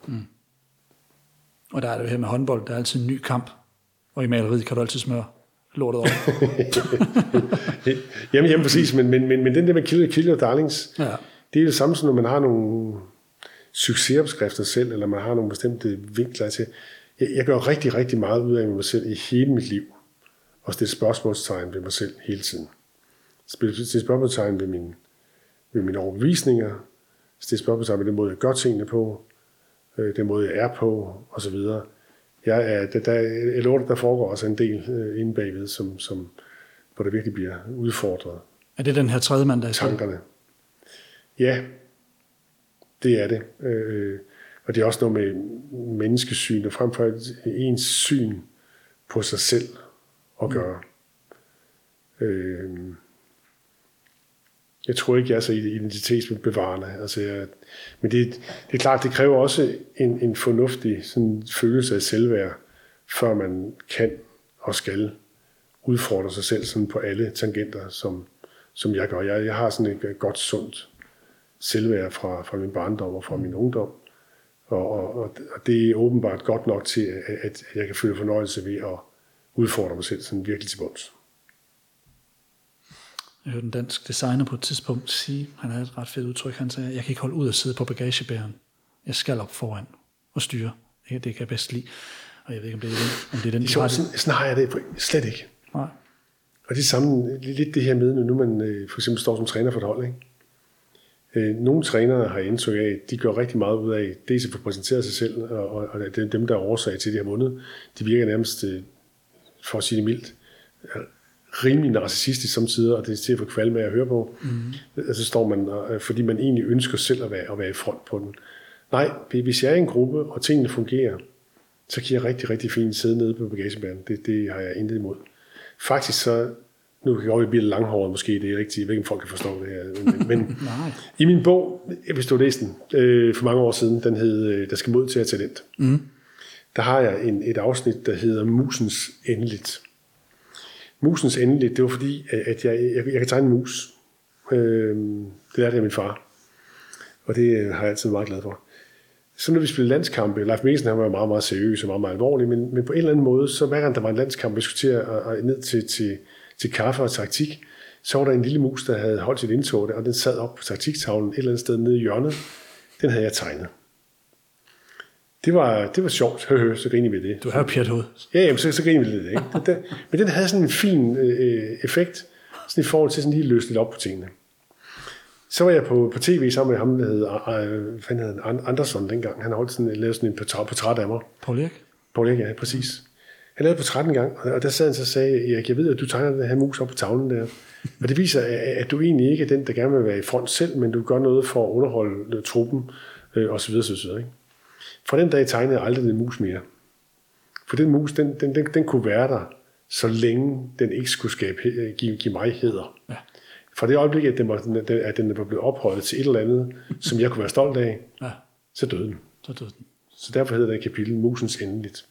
Speaker 1: Og der er det her med håndbold, der er altid en ny kamp. Og i maleriet kan du altid smøre lortet over.
Speaker 2: jamen, jamen præcis, men, men, men, men den der med Kill, Kill Your Darlings,
Speaker 1: Ja.
Speaker 2: det er det samme som, når man har nogle succesopskrifter selv, eller man har nogle bestemte vinkler til. Jeg, jeg gør rigtig, rigtig meget ud af mig selv i hele mit liv, og stille spørgsmålstegn ved mig selv hele tiden. Stille spørgsmålstegn ved, min, ved mine overbevisninger, stille spørgsmålstegn ved den måde, jeg gør tingene på, øh, den måde, jeg er på, osv. Jeg er, der, der, jeg lover, der foregår også en del øh, inde bagved, som, som, hvor det virkelig bliver udfordret.
Speaker 1: Er det den her tredje mand, der er?
Speaker 2: Tankerne. Ja, det er det. Øh, og det er også noget med menneskesyn, og frem for ens syn på sig selv at gøre. Mm. Øh, jeg tror ikke, jeg er så identitetsbevarende. Altså, jeg, men det, det er klart, det kræver også en, en fornuftig sådan, følelse af selvværd, før man kan og skal udfordre sig selv sådan på alle tangenter, som, som jeg gør. Jeg, jeg har sådan et godt, sundt selvværd fra, fra min barndom og fra min ungdom. Og, og, og det er åbenbart godt nok til, at, at jeg kan føle fornøjelse ved at udfordre mig selv sådan virkelig til bunds.
Speaker 1: Jeg hørte en dansk designer på et tidspunkt sige, han havde et ret fedt udtryk, han sagde, jeg kan ikke holde ud at sidde på bagagebæren. Jeg skal op foran og styre. Det, det kan jeg bedst lide. Og jeg ved ikke, om det er den, om det er den
Speaker 2: det er sjovt, sådan, sådan har jeg det slet ikke.
Speaker 1: Nej.
Speaker 2: Og det samme, lidt det her med, når nu man øh, for eksempel står som træner for et hold. Ikke? Øh, nogle trænere har indtryk af, at de gør rigtig meget ud af, dels at få præsenteret sig selv, og, og, dem, der er årsag til, at de har vundet, de virker nærmest, øh, for at sige det mildt, rimelig narcissistisk samtidig, og det er til at få kvalme af at høre på. Mm. Altså står man, fordi man egentlig ønsker selv at være, at være i front på den. Nej, hvis jeg er i en gruppe, og tingene fungerer, så kan jeg rigtig, rigtig fint sidde nede på bagagebæren. Det, det har jeg intet imod. Faktisk så, nu kan jeg godt blive langhåret måske, det er rigtigt, ikke, om folk kan forstå det her. Men, men i min bog, hvis du læste den øh, for mange år siden, den hed øh, Der skal mod til at talent. Mm. Der har jeg en, et afsnit, der hedder Musens endeligt. Musens endeligt, det var fordi, at jeg, jeg, jeg kan tegne en mus. Øh, det lærte jeg af min far. Og det har jeg altid været meget glad for så når vi spillede landskampe, Leif Mikkelsen han var meget, meget seriøs og meget, meget alvorlig, men, men på en eller anden måde, så hver gang der var en landskamp, vi skulle til at, at, ned til, til, til kaffe og taktik, så var der en lille mus, der havde holdt sit indtog, og den sad op på taktiktavlen et eller andet sted nede i hjørnet. Den havde jeg tegnet. Det var, det var sjovt. Hø, hø, så griner vi det.
Speaker 1: Du har jo hoved.
Speaker 2: Ja, jamen, så, så griner vi det. Ikke? Den, men den havde sådan en fin øh, effekt, sådan i forhold til sådan lige løse lidt op på tingene. Så var jeg på, på tv sammen med ham, der hed, øh, hvad hed han, Andersson dengang. Han holdt sådan, lavede sådan en portræt af mig.
Speaker 1: Paul Erik?
Speaker 2: Paul Erik, ja, præcis. Han lavede portræt en gang, og der sad han så og sagde, Erik, jeg ved, at du tegner den her mus op på tavlen der. Og det viser, at du egentlig ikke er den, der gerne vil være i front selv, men du gør noget for at underholde truppen, øh, og så videre, så videre. Ikke? Fra den dag tegnede jeg aldrig den mus mere. For den mus, den, den, den, den kunne være der, så længe den ikke skulle skabe, give, give mig heder. Ja. Fra det øjeblik, at den, var, at den var blevet ophøjet til et eller andet, som jeg kunne være stolt af, ja. så døde den.
Speaker 1: Så døde den.
Speaker 2: Så derfor hedder det kapitel Musens endeligt.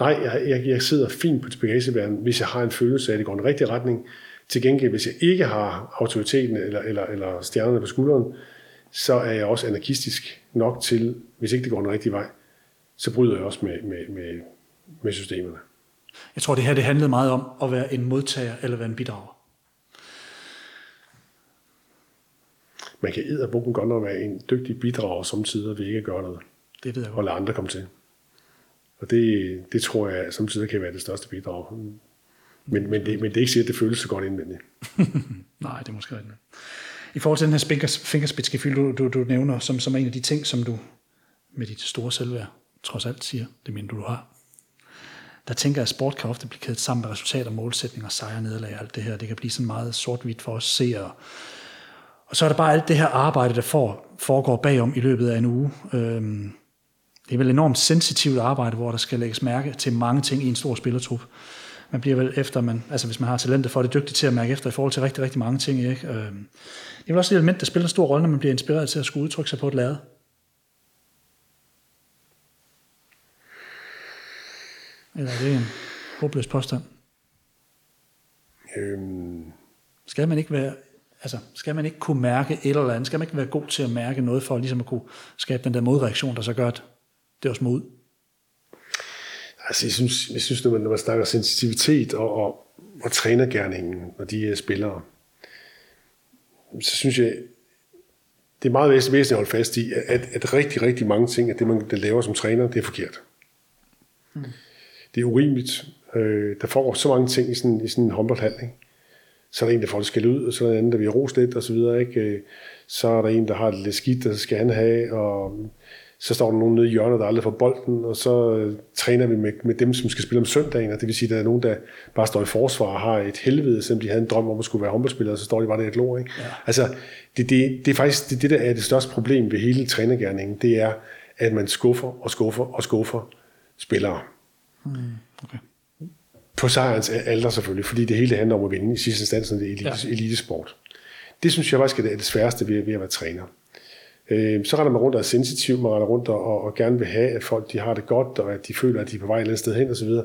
Speaker 2: Nej, jeg, jeg, jeg sidder fint på bagagebæren, hvis jeg har en følelse af, at det går i en rigtig retning. Til gengæld, hvis jeg ikke har autoriteten eller, eller, eller stjernerne på skulderen, så er jeg også anarkistisk nok til, hvis ikke det går en rigtig vej, så bryder jeg også med, med, med, med systemerne.
Speaker 1: Jeg tror, det her det handlede meget om at være en modtager eller være en bidrager.
Speaker 2: man kan edderbukken godt nok være en dygtig bidrager samtidig ved ikke at gøre noget.
Speaker 1: Det ved jeg godt.
Speaker 2: Og lade andre komme til. Og det, det tror jeg samtidig kan være det største bidrag. Men, men, det, men det er ikke sikkert, at det føles så godt indvendigt.
Speaker 1: Nej, det er måske rigtigt. I forhold til den her fingerspidsgefyld, du, du, du nævner, som, som er en af de ting, som du med dit store selvværd trods alt siger, det mener du, du har. Der tænker jeg, at sport kan ofte blive kædet sammen med resultater, målsætninger, sejre, nederlag og alt det her. Det kan blive sådan meget sort-hvidt for os seere. Og så er der bare alt det her arbejde, der får, foregår bagom i løbet af en uge. Øhm, det er vel enormt sensitivt arbejde, hvor der skal lægges mærke til mange ting i en stor spillertrup. Man bliver vel efter, man, altså hvis man har talentet for det, dygtig til at mærke efter i forhold til rigtig, rigtig mange ting. Ikke? Øhm, det er vel også et element, der spiller en stor rolle, når man bliver inspireret til at skulle udtrykke sig på et lade. Eller er det en håbløs påstand? Øhm. Skal man ikke være altså, skal man ikke kunne mærke et eller andet? Skal man ikke være god til at mærke noget for ligesom at kunne skabe den der modreaktion, der så gør, at det også må ud?
Speaker 2: Altså, jeg synes, jeg synes når, man, når man snakker sensitivitet og, og, og trænergærningen og de her spillere, så synes jeg, det er meget væsentligt at holde fast i, at, at rigtig, rigtig mange ting af det, man laver som træner, det er forkert. Mm. Det er urimeligt. Øh, der foregår så mange ting i sådan, i sådan en håndboldhal, ikke? så er der en, der får det skal ud, og så er der en anden, der vil rose lidt, og så videre, ikke? Så er der en, der har det lidt skidt, og så skal han have, og så står der nogen nede i hjørnet, der aldrig får bolden, og så øh, træner vi med, med dem, som skal spille om søndagen, og det vil sige, at der er nogen, der bare står i forsvar og har et helvede, selvom de havde en drøm om at skulle være håndboldspillere, så står de bare der i et lort. Ikke? Ja. Altså, det, det, det, er faktisk det, det, der er det største problem ved hele trænergærningen, det er, at man skuffer og skuffer og skuffer spillere. Mm, okay. På sejrens alder selvfølgelig, fordi det hele handler om at vinde i sidste instans, når det er elite, ja. elitesport. Det synes jeg faktisk er det sværeste ved, ved at være træner. Øh, så render man rundt og er sensitiv, man render rundt og, og gerne vil have, at folk de har det godt, og at de føler, at de er på vej et eller andet sted hen osv. Så,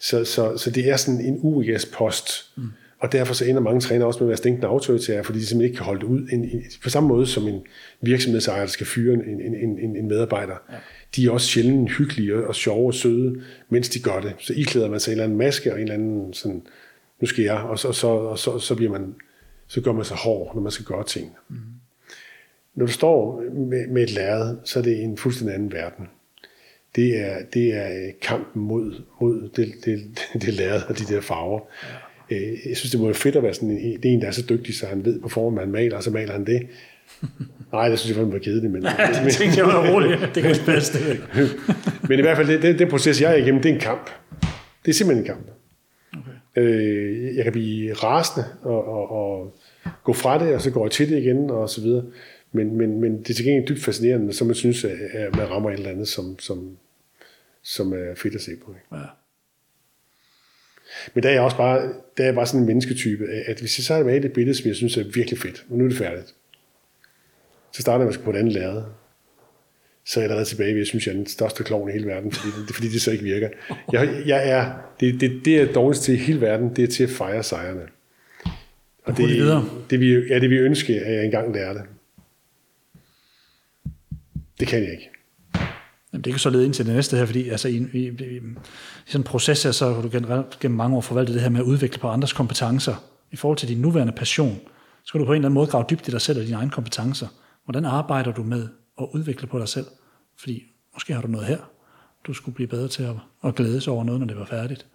Speaker 2: så, så, så det er sådan en UES-post. Mm. Og derfor så ender mange trænere også med at være stinkende autoritære, fordi de simpelthen ikke kan holde det ud. En, en, på samme måde som en virksomhedsejer, der skal fyre en, en, en, en medarbejder. Ja. De er også sjældent hyggelige og sjove og søde, mens de gør det. Så I klæder man sig en eller anden maske og en eller anden sådan, nu skal jeg, og så, så, og så, så, bliver man, så gør man sig hård, når man skal gøre ting. Mm. Når du står med, med et lærred, så er det en fuldstændig anden verden. Det er, det er kampen mod, mod det, det, det lærred og de der farver. Øh, jeg synes, det må være fedt at være sådan en, det er en, der er så dygtig, så han ved på forhånd, man maler, og så maler han det. Nej, det synes jeg faktisk var kedeligt. Men,
Speaker 1: ja, det tænkte jeg var roligt. Det kan passe det.
Speaker 2: men i hvert fald, det, det, det proces, jeg er igennem, det er en kamp. Det er simpelthen en kamp. Okay. Øh, jeg kan blive rasende og, og, og gå fra det, og så går jeg til det igen, og så videre. Men, men, men det er til gengæld dybt fascinerende, så man synes, at man rammer et eller andet, som, som, som er fedt at se på. Ikke? Ja. Men der er jeg også bare, der er bare sådan en mennesketype, at hvis jeg så har med et billede, som jeg synes er virkelig fedt, og nu er det færdigt, så starter jeg på et andet lærred. Så er jeg allerede tilbage, jeg synes, jeg er den største klovn i hele verden, fordi det, fordi det så ikke virker. Jeg, jeg er, det, det, det er dårligst til i hele verden, det er til at fejre sejrene. Og det, det, det, vi, ja, det vi ønske, at jeg engang lærer det. Det kan jeg ikke.
Speaker 1: Jamen, det kan så lede ind til det næste her, fordi altså, i, i, i, sådan en proces her, så har du generelt gennem mange år forvaltet det her med at udvikle på andres kompetencer. I forhold til din nuværende passion, så skal du på en eller anden måde grave dybt i dig selv og dine egne kompetencer. Hvordan arbejder du med at udvikle på dig selv? Fordi måske har du noget her, du skulle blive bedre til at, at glæde sig over noget, når det var færdigt.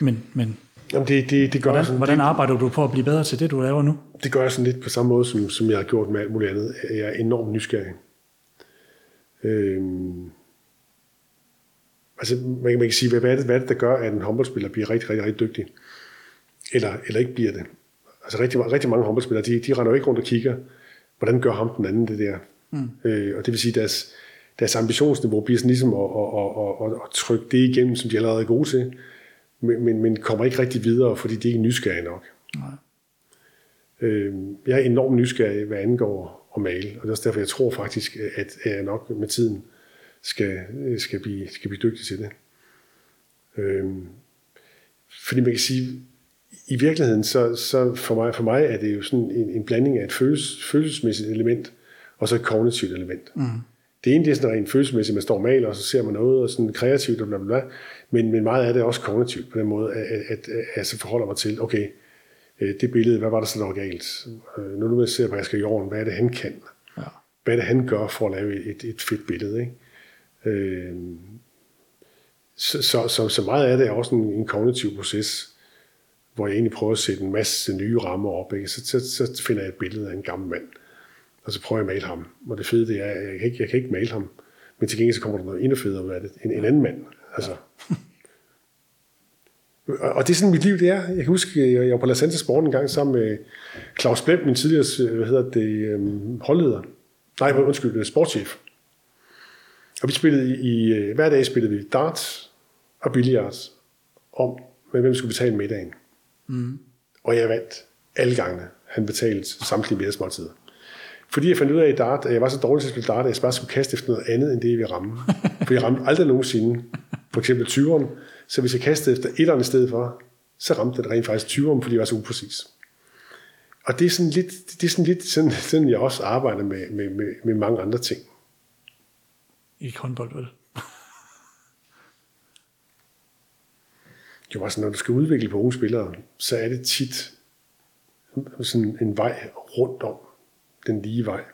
Speaker 1: Men, men
Speaker 2: Jamen det, det, det gør
Speaker 1: hvordan,
Speaker 2: sådan,
Speaker 1: hvordan arbejder du på at blive bedre til det, du laver nu?
Speaker 2: Det gør jeg sådan lidt på samme måde, som, som jeg har gjort med alt muligt andet. Jeg er enormt nysgerrig. Øhm, altså, man, man kan sige, hvad, hvad, er det, hvad er det, der gør, at en håndboldspiller bliver rigtig, rigtig, rigtig dygtig? Eller, eller ikke bliver det? Altså, rigtig, rigtig mange håndboldspillere, de, de render jo ikke rundt og kigger, hvordan gør ham den anden det der? Mm. Øh, og det vil sige, deres, deres ambitionsniveau bliver sådan ligesom at, at, at, at, at trykke det igennem, som de allerede er gode til, men, men, men kommer ikke rigtig videre, fordi de ikke er nysgerrige nok. Nej. Øh, jeg er enormt nysgerrig, hvad angår at male. Og det er også derfor, jeg tror faktisk, at jeg nok med tiden skal, skal, blive, skal blive dygtig til det. Øhm, fordi man kan sige, i virkeligheden, så, så for, mig, for mig er det jo sådan en, en blanding af et følelses, følelsesmæssigt element, og så et kognitivt element. Mm. Det ene det er sådan rent følelsesmæssigt, man står og maler, og så ser man noget, og sådan kreativt, og bla, bla, bla. Men, men meget af det er også kognitivt, på den måde, at, at, at, at jeg så forholder mig til, okay, øh, det billede, hvad var der så, der var galt? Øh, når du ser på Asger Jorn, hvad er det, han kan? Ja. Hvad er det, han gør for at lave et, et fedt billede? Ikke? Øh, så, så, så, så meget af det er også en, en kognitiv proces, hvor jeg egentlig prøver at sætte en masse nye rammer op. Ikke? Så, så, så finder jeg et billede af en gammel mand, og så prøver jeg at male ham. Og det fede det er, at jeg kan ikke, jeg kan ikke male ham, men til gengæld så kommer der noget endnu federe ud af det. En, en anden mand. Altså, ja. Og det er sådan, mit liv det er. Jeg kan huske, jeg var på La Santa Sport en gang sammen med Claus Blem, min tidligere hvad hedder det, øhm, holdleder. Nej, undskyld, øh, sportschef. Og vi spillede i, øh, hver dag spillede vi darts og billiards om, hvem skulle betale middagen. Mm. Og jeg vandt alle gangene. Han betalte samtlige middagsmåltider. Fordi jeg fandt ud af i dart, at jeg var så dårlig til at spille dart, at jeg bare skulle kaste efter noget andet, end det, vi ramme. For jeg ramte aldrig nogensinde, for eksempel 20'eren, så hvis jeg kastede efter et eller andet sted for, så ramte det rent faktisk 20'eren, fordi jeg var så upræcis. Og det er sådan lidt, det er sådan, lidt sådan, sådan jeg også arbejder med, med, med, med mange andre ting.
Speaker 1: Ikke håndbold, vel?
Speaker 2: jo, altså når du skal udvikle på unge spillere, så er det tit sådan en vej rundt om den lige vej.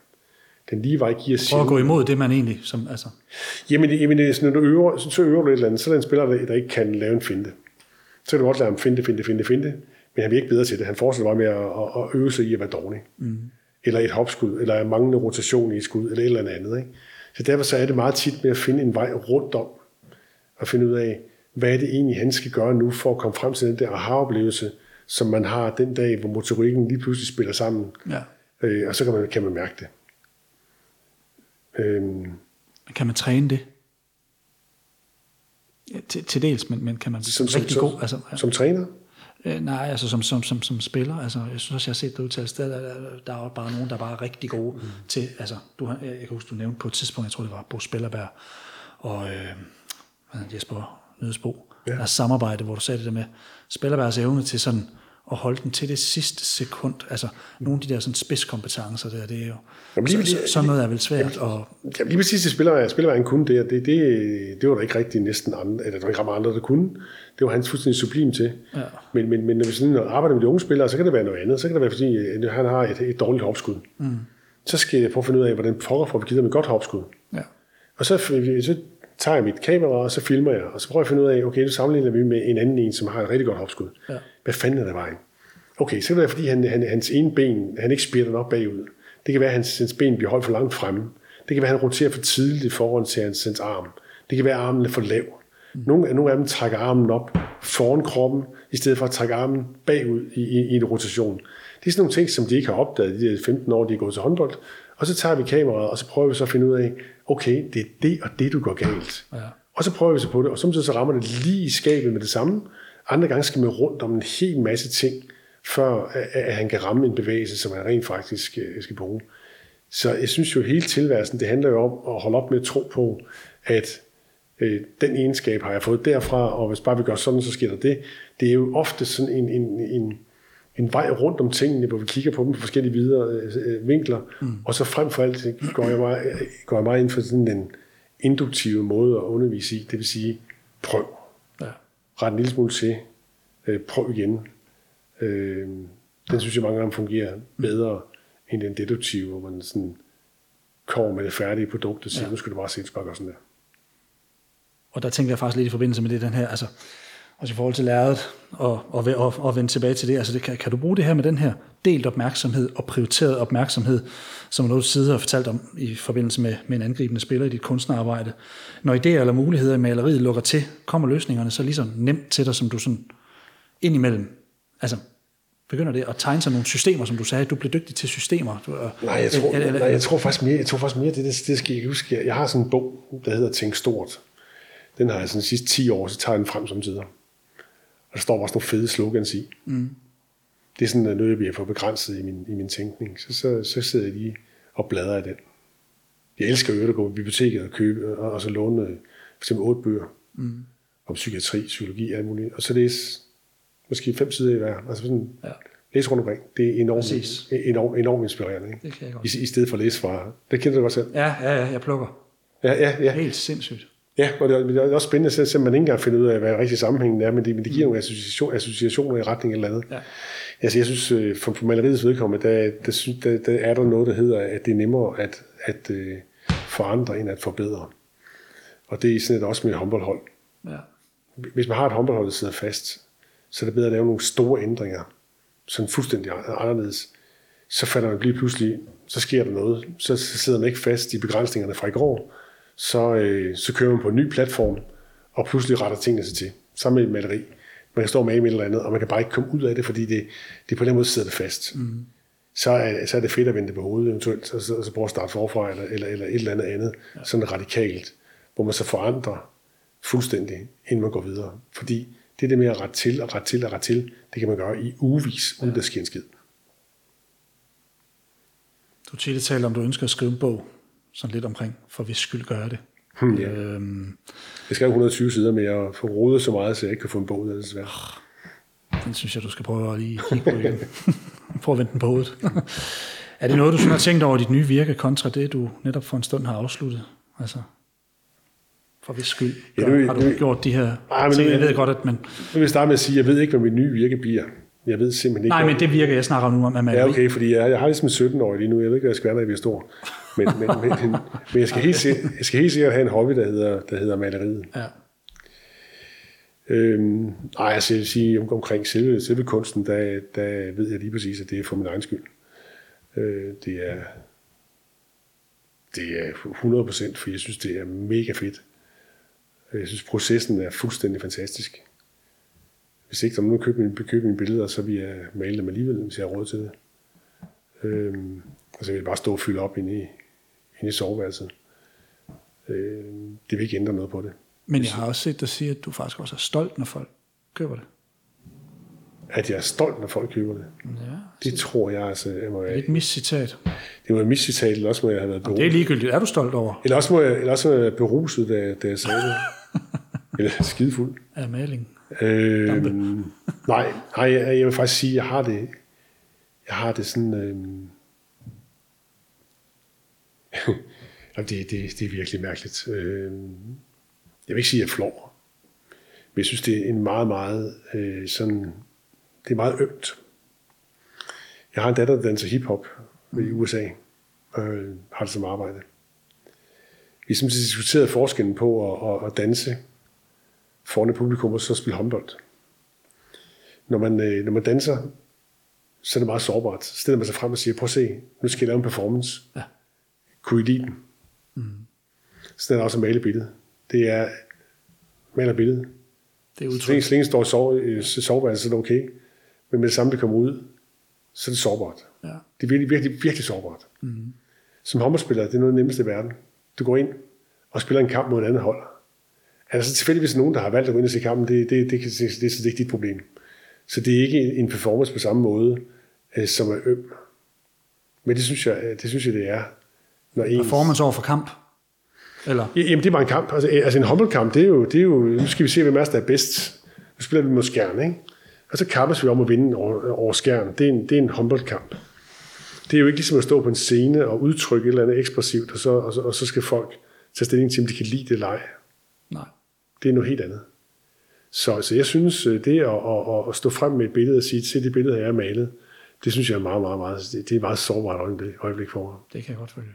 Speaker 2: Den lige vej giver
Speaker 1: Prøv at gå imod det, man egentlig... Som, altså.
Speaker 2: Jamen, jamen når du øver, så øver du et eller andet, så er der en spiller, der, der ikke kan lave en finte. Så kan du godt lade ham finde, finde, finde, finde, men han bliver ikke bedre til det. Han fortsætter bare med at, at øve sig i at være dårlig. Mm. Eller et hopskud, eller manglende rotation i et skud, eller et eller andet. Ikke? Så derfor så er det meget tit med at finde en vej rundt om, og finde ud af, hvad er det egentlig, han skal gøre nu, for at komme frem til den der aha-oplevelse, som man har den dag, hvor motorikken lige pludselig spiller sammen.
Speaker 1: Ja.
Speaker 2: Øh, og så kan man, kan man mærke det. Øhm,
Speaker 1: Kan man træne det? Ja, til, til dels, men, men kan man
Speaker 2: som,
Speaker 1: rigtig
Speaker 2: som,
Speaker 1: god... Altså,
Speaker 2: som træner?
Speaker 1: øh, nej, altså som, som, som, som spiller. Altså, jeg synes også, jeg har set det udtale sted, der, der, der er bare nogen, der er bare rigtig gode mm. til... Altså, du, har- jeg kan huske, du nævnte på et tidspunkt, jeg tror, det var Bo Spillerberg og øh, hvad Jesper Nødsbo, ja. deres samarbejde, hvor du sagde det der med Spillerbergs evne til sådan at holde den til det sidste sekund. Altså, nogle af de der sådan spidskompetencer der, det er jo...
Speaker 2: Jamen, lige-
Speaker 1: så, så, sådan noget er vel svært, og
Speaker 2: Ja, lige præcis det spiller, spiller han kunne det, og det, det, det var der ikke rigtig næsten andre, eller der var ikke ret andre, der kunne. Det var han fuldstændig sublim til.
Speaker 1: Ja.
Speaker 2: Men, men, men når vi sådan arbejder med de unge spillere, så kan det være noget andet. Så kan det være, fordi han har et, et dårligt hopskud. Mm. Så skal jeg prøve at finde ud af, hvordan pokker får vi givet ham et godt hopskud.
Speaker 1: ja,
Speaker 2: Og så, så tager jeg mit kamera, og så filmer jeg, og så prøver jeg at finde ud af, okay, nu sammenligner vi med en anden en, som har et rigtig godt hopskud.
Speaker 1: Ja.
Speaker 2: Hvad fanden er der vejen? Okay, så kan det fordi han, han, hans ene ben, han ikke spirter op bagud. Det kan være, at hans, hans ben bliver holdt for langt fremme. Det kan være, at han roterer for tidligt i forhold til hans, hans arm. Det kan være, at armen er for lav. Nogle, nogle af dem trækker armen op foran kroppen, i stedet for at trække armen bagud i, i, i en rotation. Det er sådan nogle ting, som de ikke har opdaget de der 15 år, de er gået til håndbold. Og så tager vi kameraet, og så prøver vi så at finde ud af, okay, det er det og det, du går galt.
Speaker 1: Ja.
Speaker 2: Og så prøver vi så på det, og samtidig så rammer det lige i skabet med det samme. Andre gange skal man rundt om en hel masse ting, før at, han kan ramme en bevægelse, som han rent faktisk øh, skal bruge. Så jeg synes jo, at hele tilværelsen, det handler jo om at holde op med at tro på, at øh, den egenskab har jeg fået derfra, og hvis bare vi gør sådan, så sker der det. Det er jo ofte sådan en, en, en, en vej rundt om tingene, hvor vi kigger på dem på forskellige videre øh, vinkler, mm. og så frem for alt går jeg, meget, går jeg meget ind for sådan en induktive måde at undervise i, det vil sige, prøv.
Speaker 1: ja.
Speaker 2: Ret en lille smule til. Øh, prøv igen. Øh, den synes jeg mange gange fungerer bedre end den deduktive, hvor man sådan kommer med det færdige produkt og siger, ja. nu skal du bare se, bare gøre sådan der.
Speaker 1: Og der tænker jeg faktisk lidt i forbindelse med det, den her, altså, også i forhold til lærret, og, og, og, og vende tilbage til det, altså det, kan, kan du bruge det her med den her delt opmærksomhed og prioriteret opmærksomhed, som noget du sidder og fortalt om i forbindelse med, med en angribende spiller i dit kunstnerarbejde. Når idéer eller muligheder i maleriet lukker til, kommer løsningerne så lige så nemt til dig, som du sådan indimellem, altså begynder det at tegne sig nogle systemer, som du sagde, du blev dygtig til systemer. Du, og,
Speaker 2: Nej, jeg tror,
Speaker 1: eller- eller-
Speaker 2: nej, jeg tror faktisk mere, jeg tror faktisk mere det, det, det skal jeg huske. Jeg, jeg har sådan en bog, der hedder Tænk Stort. Den har jeg sådan de sidste 10 år, så tager jeg den frem som tider. Og der står også nogle fede slogans i. Mm. Det er sådan noget, jeg bliver for begrænset i min, i min tænkning. Så, så, så sidder jeg lige og bladrer i den. Jeg elsker jo at gå på biblioteket og købe, og, og så låne øh, for eksempel otte bøger mm. om psykiatri, psykologi og alt muligt. Og så læse måske fem sider i hver. Altså sådan,
Speaker 1: Ja.
Speaker 2: læse rundt omkring. Det er enormt,
Speaker 1: Præcis.
Speaker 2: enormt, enormt inspirerende. Ikke?
Speaker 1: Det kan jeg godt.
Speaker 2: I, I stedet for at læse fra... Det kender du godt selv.
Speaker 1: Ja, ja, ja, jeg plukker.
Speaker 2: Ja, ja, ja.
Speaker 1: Helt sindssygt.
Speaker 2: Ja og det er, det er også spændende, at man ikke engang finder ud af, hvad rigtig sammenhængen er, men det, men det giver nogle association, associationer i retning eller andet.
Speaker 1: Ja.
Speaker 2: Altså, jeg synes, øh, for, for maleriets vedkommende, der, der, der, der er der noget, der hedder, at det er nemmere at, at uh, forandre, end at forbedre. Og det er sådan et også med et håndboldhold.
Speaker 1: Ja.
Speaker 2: Hvis man har et håndboldhold, der sidder fast, så er det bedre at lave nogle store ændringer, sådan fuldstændig anderledes. Så falder man lige pludselig, så sker der noget. Så så sidder man ikke fast i begrænsningerne fra i går. Så, øh, så kører man på en ny platform, og pludselig retter tingene sig til. Sammen med et maleri. Man kan stå med et eller andet, og man kan bare ikke komme ud af det, fordi det, det på den måde sidder det fast. Mm. Så, er, så er det fedt at vende på hovedet eventuelt, og så, og så prøve at starte forfra, eller, eller, eller et eller andet andet, ja. sådan radikalt, hvor man så forandrer fuldstændig, inden man går videre. Fordi det er det med at rette til og rette til og rette til, det kan man gøre i ugevis, uden der sker en skid.
Speaker 1: Du tit taler om, du ønsker at skrive en bog, sådan lidt omkring, for hvis skyld gør jeg det.
Speaker 2: Hmm, ja.
Speaker 1: Øhm,
Speaker 2: Jeg skal have 120 sider med at få rodet så meget, så jeg ikke kan få en bog, det er desværre.
Speaker 1: den synes jeg, du skal prøve at lige kigge på igen. Prøv at vende den på hovedet. er det noget, du sådan har tænkt over dit nye virke, kontra det, du netop for en stund har afsluttet? Altså, for hvis skyld
Speaker 2: Ja, nu-
Speaker 1: har du
Speaker 2: nu-
Speaker 1: gjort de her
Speaker 2: Ej, men
Speaker 1: ting?
Speaker 2: nu-
Speaker 1: Jeg ved godt, at man...
Speaker 2: Nu vil jeg starte med at sige, at jeg ved ikke, hvad mit nye virke bliver. Jeg ved simpelthen ikke.
Speaker 1: Nej, men det virker, jeg snakker nu, om at man...
Speaker 2: Ja, okay, fordi jeg, jeg har ligesom 17 år lige nu. Jeg ved ikke, hvad jeg skal være, når jeg bliver stor. Men, men, men, men jeg, skal helt, se- jeg skal helt sikkert have en hobby, der hedder, der hedder maleriet.
Speaker 1: Ja.
Speaker 2: Øhm, nej, altså jeg vil sige, om, omkring selve, selve kunsten, der, der ved jeg lige præcis, at det er for min egen skyld. Øh, det er Det er 100%, for jeg synes, det er mega fedt. Jeg synes, processen er fuldstændig fantastisk. Hvis ikke der er nogen, der køber mine, køber mine billeder, så vil jeg male dem alligevel, hvis jeg har råd til det. Øhm, og så vil jeg bare stå og fylde op inde i, inde i soveværelset. Øhm, det vil ikke ændre noget på det.
Speaker 1: Men jeg har også set dig sige, at du faktisk også er stolt, når folk køber det.
Speaker 2: At jeg er stolt, når folk køber det.
Speaker 1: Ja,
Speaker 2: Det tror jeg altså, jeg må være.
Speaker 1: et miscitat.
Speaker 2: Det var et miscitat, eller også må jeg have været
Speaker 1: Det er
Speaker 2: beruset.
Speaker 1: ligegyldigt. Er du stolt over
Speaker 2: Eller også må jeg, eller også må jeg have været beruset, da, da jeg sagde det. eller skidefuld.
Speaker 1: af maling?
Speaker 2: Øh, nej, nej jeg, jeg vil faktisk sige, jeg har det, jeg har det sådan, øh, jamen det, det, det er virkelig mærkeligt. Øh, jeg vil ikke sige, at jeg flår, men jeg synes, det er en meget, meget øh, sådan, det er meget ømt. Jeg har en datter, der danser hiphop i USA, og øh, har det som arbejde. Vi har simpelthen diskuteret forskellen på at, at, at danse foran et publikum og så spille håndbold. Når man, øh, når man danser, så er det meget sårbart. Så stiller man sig frem og siger, prøv at se, nu skal jeg lave en performance.
Speaker 1: Ja.
Speaker 2: Kunne I lide den? Mm. Sådan er der også at male billedet. Det er, maler billedet.
Speaker 1: Det er
Speaker 2: Så længe, så længe står i sove, i soveværelset, så er det okay. Men med det samme, det kommer ud, så er det sårbart.
Speaker 1: Ja.
Speaker 2: Det er virkelig, virkelig, virkelig sårbart. Mm. Som håndboldspiller, det er noget af det nemmeste i verden. Du går ind og spiller en kamp mod et andet hold. Er der så tilfældigvis nogen, der har valgt at gå ind og se kampen, det, det, det, det, det, det, det er ikke dit problem. Så det er ikke en performance på samme måde, øh, som er øm. Men det synes jeg, det, synes jeg, det er. Når ens,
Speaker 1: Performance over for kamp. Eller?
Speaker 2: Ja, Jamen, det er bare en kamp. Altså, altså en håndboldkamp, det er, jo, det er jo, nu skal vi se, hvem er der er bedst. Nu spiller vi mod skærn, ikke? Og så kappes vi om at vinde over, over skærn. Det er, en, det er en håndboldkamp. Det er jo ikke ligesom at stå på en scene og udtrykke et eller andet ekspressivt, og så, og så, og så skal folk tage stilling til, om de kan lide det eller ej.
Speaker 1: Nej.
Speaker 2: Det er noget helt andet. Så, så jeg synes, øh, det at, at, at stå frem med et billede og sige, se det billede, jeg har malet, det synes jeg er meget, meget, meget, det, det er et meget sårbart øjeblik, øjeblik for mig.
Speaker 1: Det kan jeg godt følge.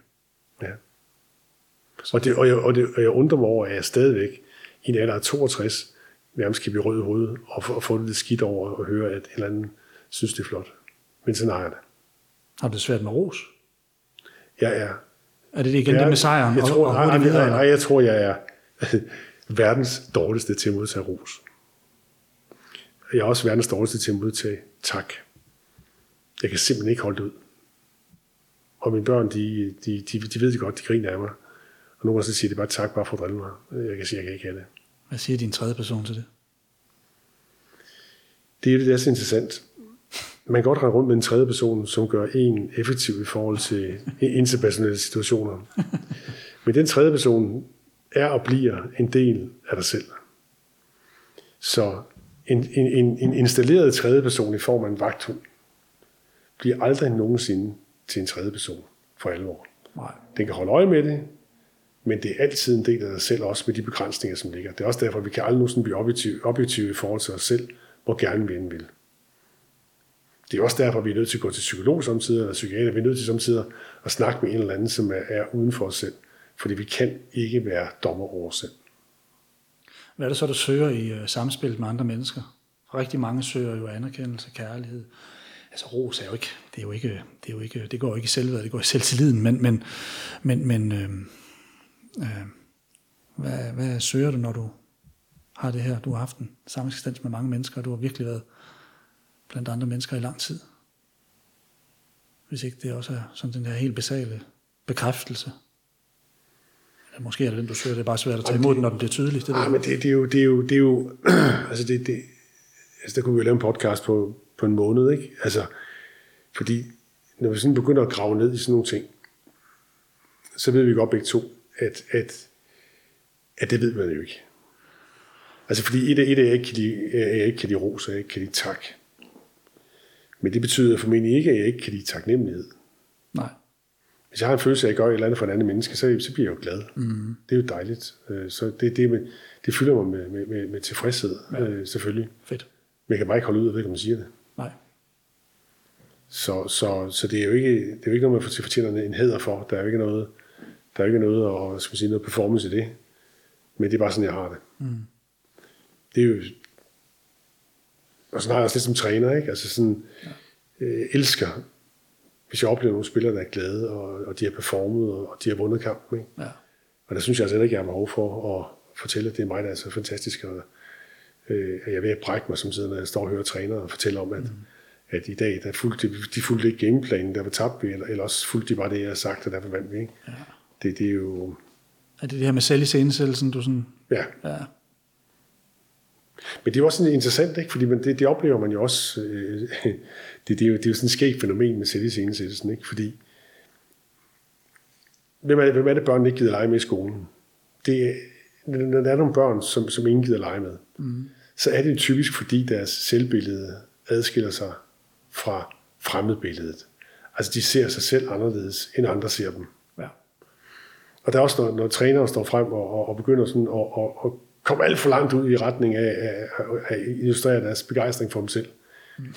Speaker 2: Ja. Og, det, og, jeg, og, det, og jeg undrer mig over, at jeg stadigvæk i en alder af 62 nærmest kan blive rød i hovedet og, få- og få det lidt skidt over og høre, at en eller anden synes, det er flot. Men sådan har jeg det.
Speaker 1: Har du det svært med ros?
Speaker 2: Jeg er...
Speaker 1: Er det igen det med sejren
Speaker 2: jeg
Speaker 1: og,
Speaker 2: tror,
Speaker 1: og hurtigt
Speaker 2: nej,
Speaker 1: videre?
Speaker 2: nej, jeg tror, jeg er verdens dårligste til at modtage ros. Jeg er også verdens dårligste til at modtage tak. Jeg kan simpelthen ikke holde det ud. Og mine børn, de, de, de, de ved det godt, de griner af mig. Og nogle gange så siger de bare tak, bare for at drille mig. Jeg kan sige, jeg kan ikke have det.
Speaker 1: Hvad siger din tredje person til det?
Speaker 2: Det er jo det, der er så interessant. Man kan godt rende rundt med en tredje person, som gør en effektiv i forhold til interpersonelle situationer. Men den tredje person er og bliver en del af dig selv. Så en, en, en, en installeret tredje person i form af en vagthund bliver aldrig nogensinde til en tredje person for alvor.
Speaker 1: Nej.
Speaker 2: Den kan holde øje med det, men det er altid en del af dig selv, også med de begrænsninger, som ligger. Det er også derfor, at vi kan aldrig nogensinde blive objektive, objektive i forhold til os selv, hvor gerne vi end vil. Det er også derfor, at vi er nødt til at gå til psykolog samtidig, eller psykiater. Vi er nødt til samtidig at snakke med en eller anden, som er, uden for os selv. Fordi vi kan ikke være dommer over os selv.
Speaker 1: Hvad er det så, du søger i øh, samspil med andre mennesker? Rigtig mange søger jo anerkendelse, kærlighed. Altså ros er jo ikke, det er jo ikke, det, er jo ikke, det går jo ikke i selvværd, det går i selvtilliden, men, men, men, men øh, øh, hvad, hvad søger du, når du har det her? Du har haft en sameksistens med mange mennesker, og du har virkelig været blandt andre mennesker i lang tid. Hvis ikke det også er sådan den her helt basale bekræftelse. Eller måske er det den, du søger, det er bare svært at tage imod den, når den bliver tydelig. Det jeg.
Speaker 2: men det, det, er jo, det er jo, det er jo altså det, det, altså der kunne vi jo lave en podcast på, på en måned, ikke? Altså, fordi når vi sådan begynder at grave ned i sådan nogle ting, så ved vi godt begge to, at, at, at det ved man jo ikke. Altså fordi et et af jeg ikke kan lide, jeg ikke kan lide ros, og jeg ikke kan lide tak. Men det betyder formentlig ikke, at jeg ikke kan lide taknemmelighed.
Speaker 1: Nej.
Speaker 2: Hvis jeg har en følelse af, at jeg gør et eller andet for en anden menneske, så, så bliver jeg jo glad. Mm. Det er jo dejligt. Øh, Så det, det, med, det fylder mig med, med, med, med tilfredshed, ja. selvfølgelig.
Speaker 1: Fedt.
Speaker 2: Men jeg kan bare ikke holde ud, og ved ikke, om man siger det. Så, så, så det er jo ikke, det er jo ikke noget, man fortjener en hæder for. Der er jo ikke noget, der er jo ikke noget, og, skal man sige, noget performance i det. Men det er bare sådan, jeg har det. Mm. Det er jo... Og sådan har jeg også lidt som træner, ikke? Altså sådan, øh, elsker hvis jeg oplever nogle spillere, der er glade, og, og de har performet, og, de har vundet kampen. Ikke?
Speaker 1: Ja.
Speaker 2: Og der synes jeg altså ikke, jeg har behov for at fortælle, at det er mig, der er så fantastisk, og øh, at jeg er ved at brække mig som siden, når jeg står og hører træner og fortæller om, at, mm. At i dag, der fulgte, de, fulgte ikke gameplanen, der var tabt vi, eller, eller også fulgte de bare det, jeg har sagt, og derfor vandt vi. Ikke? Ja. Det, det er jo...
Speaker 1: Er det det her med selv i scenesættelsen, du sådan...
Speaker 2: Ja.
Speaker 1: Ja.
Speaker 2: Men det er jo også sådan interessant, ikke? fordi man, det, det oplever man jo også. Øh, det, det, er jo, det er jo sådan et skægt fænomen med selv i scenesættelsen, ikke? fordi hvem er, hvem er det, børn ikke gider lege med i skolen? Det er, når der er nogle børn, som, som ingen gider lege med, mm. så er det typisk, fordi deres selvbillede adskiller sig fra fremmedbilledet. Altså, de ser sig selv anderledes, end andre ser dem.
Speaker 1: Ja.
Speaker 2: Og der er også, når, når trænere står frem og, og, og begynder sådan at, at, at komme alt for langt ud i retning af, af at illustrere deres begejstring for dem selv, mm.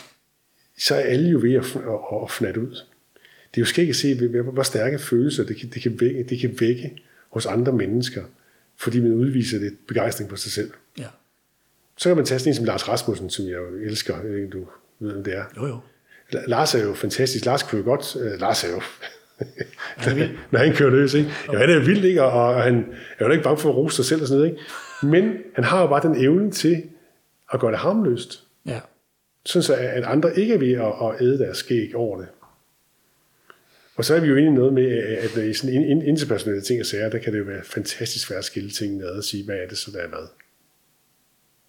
Speaker 2: så er alle jo ved at, at, at fnatte ud. Det er jo skægt at se, hvor stærke følelser det kan, det, kan vække, det kan vække hos andre mennesker, fordi man udviser det begejstring for sig selv.
Speaker 1: Ja.
Speaker 2: Så kan man tage sådan en som Lars Rasmussen, som jeg elsker, ikke, du ved, om det er.
Speaker 1: Jo, jo.
Speaker 2: Lars er jo fantastisk. Lars kunne jo godt... Uh, Lars er jo... når han kører løs, ikke? Ja, han er vildt, ikke? Og, og han er jo ikke bange for at rose sig selv og sådan noget, ikke? Men han har jo bare den evne til at gøre det harmløst.
Speaker 1: Ja.
Speaker 2: Sådan så, at andre ikke er ved at, at æde deres skæg over det. Og så er vi jo inde i noget med, at i sådan interpersonelle ting og sager, der kan det jo være fantastisk svært at skille tingene ad og sige, hvad er det så, der er hvad.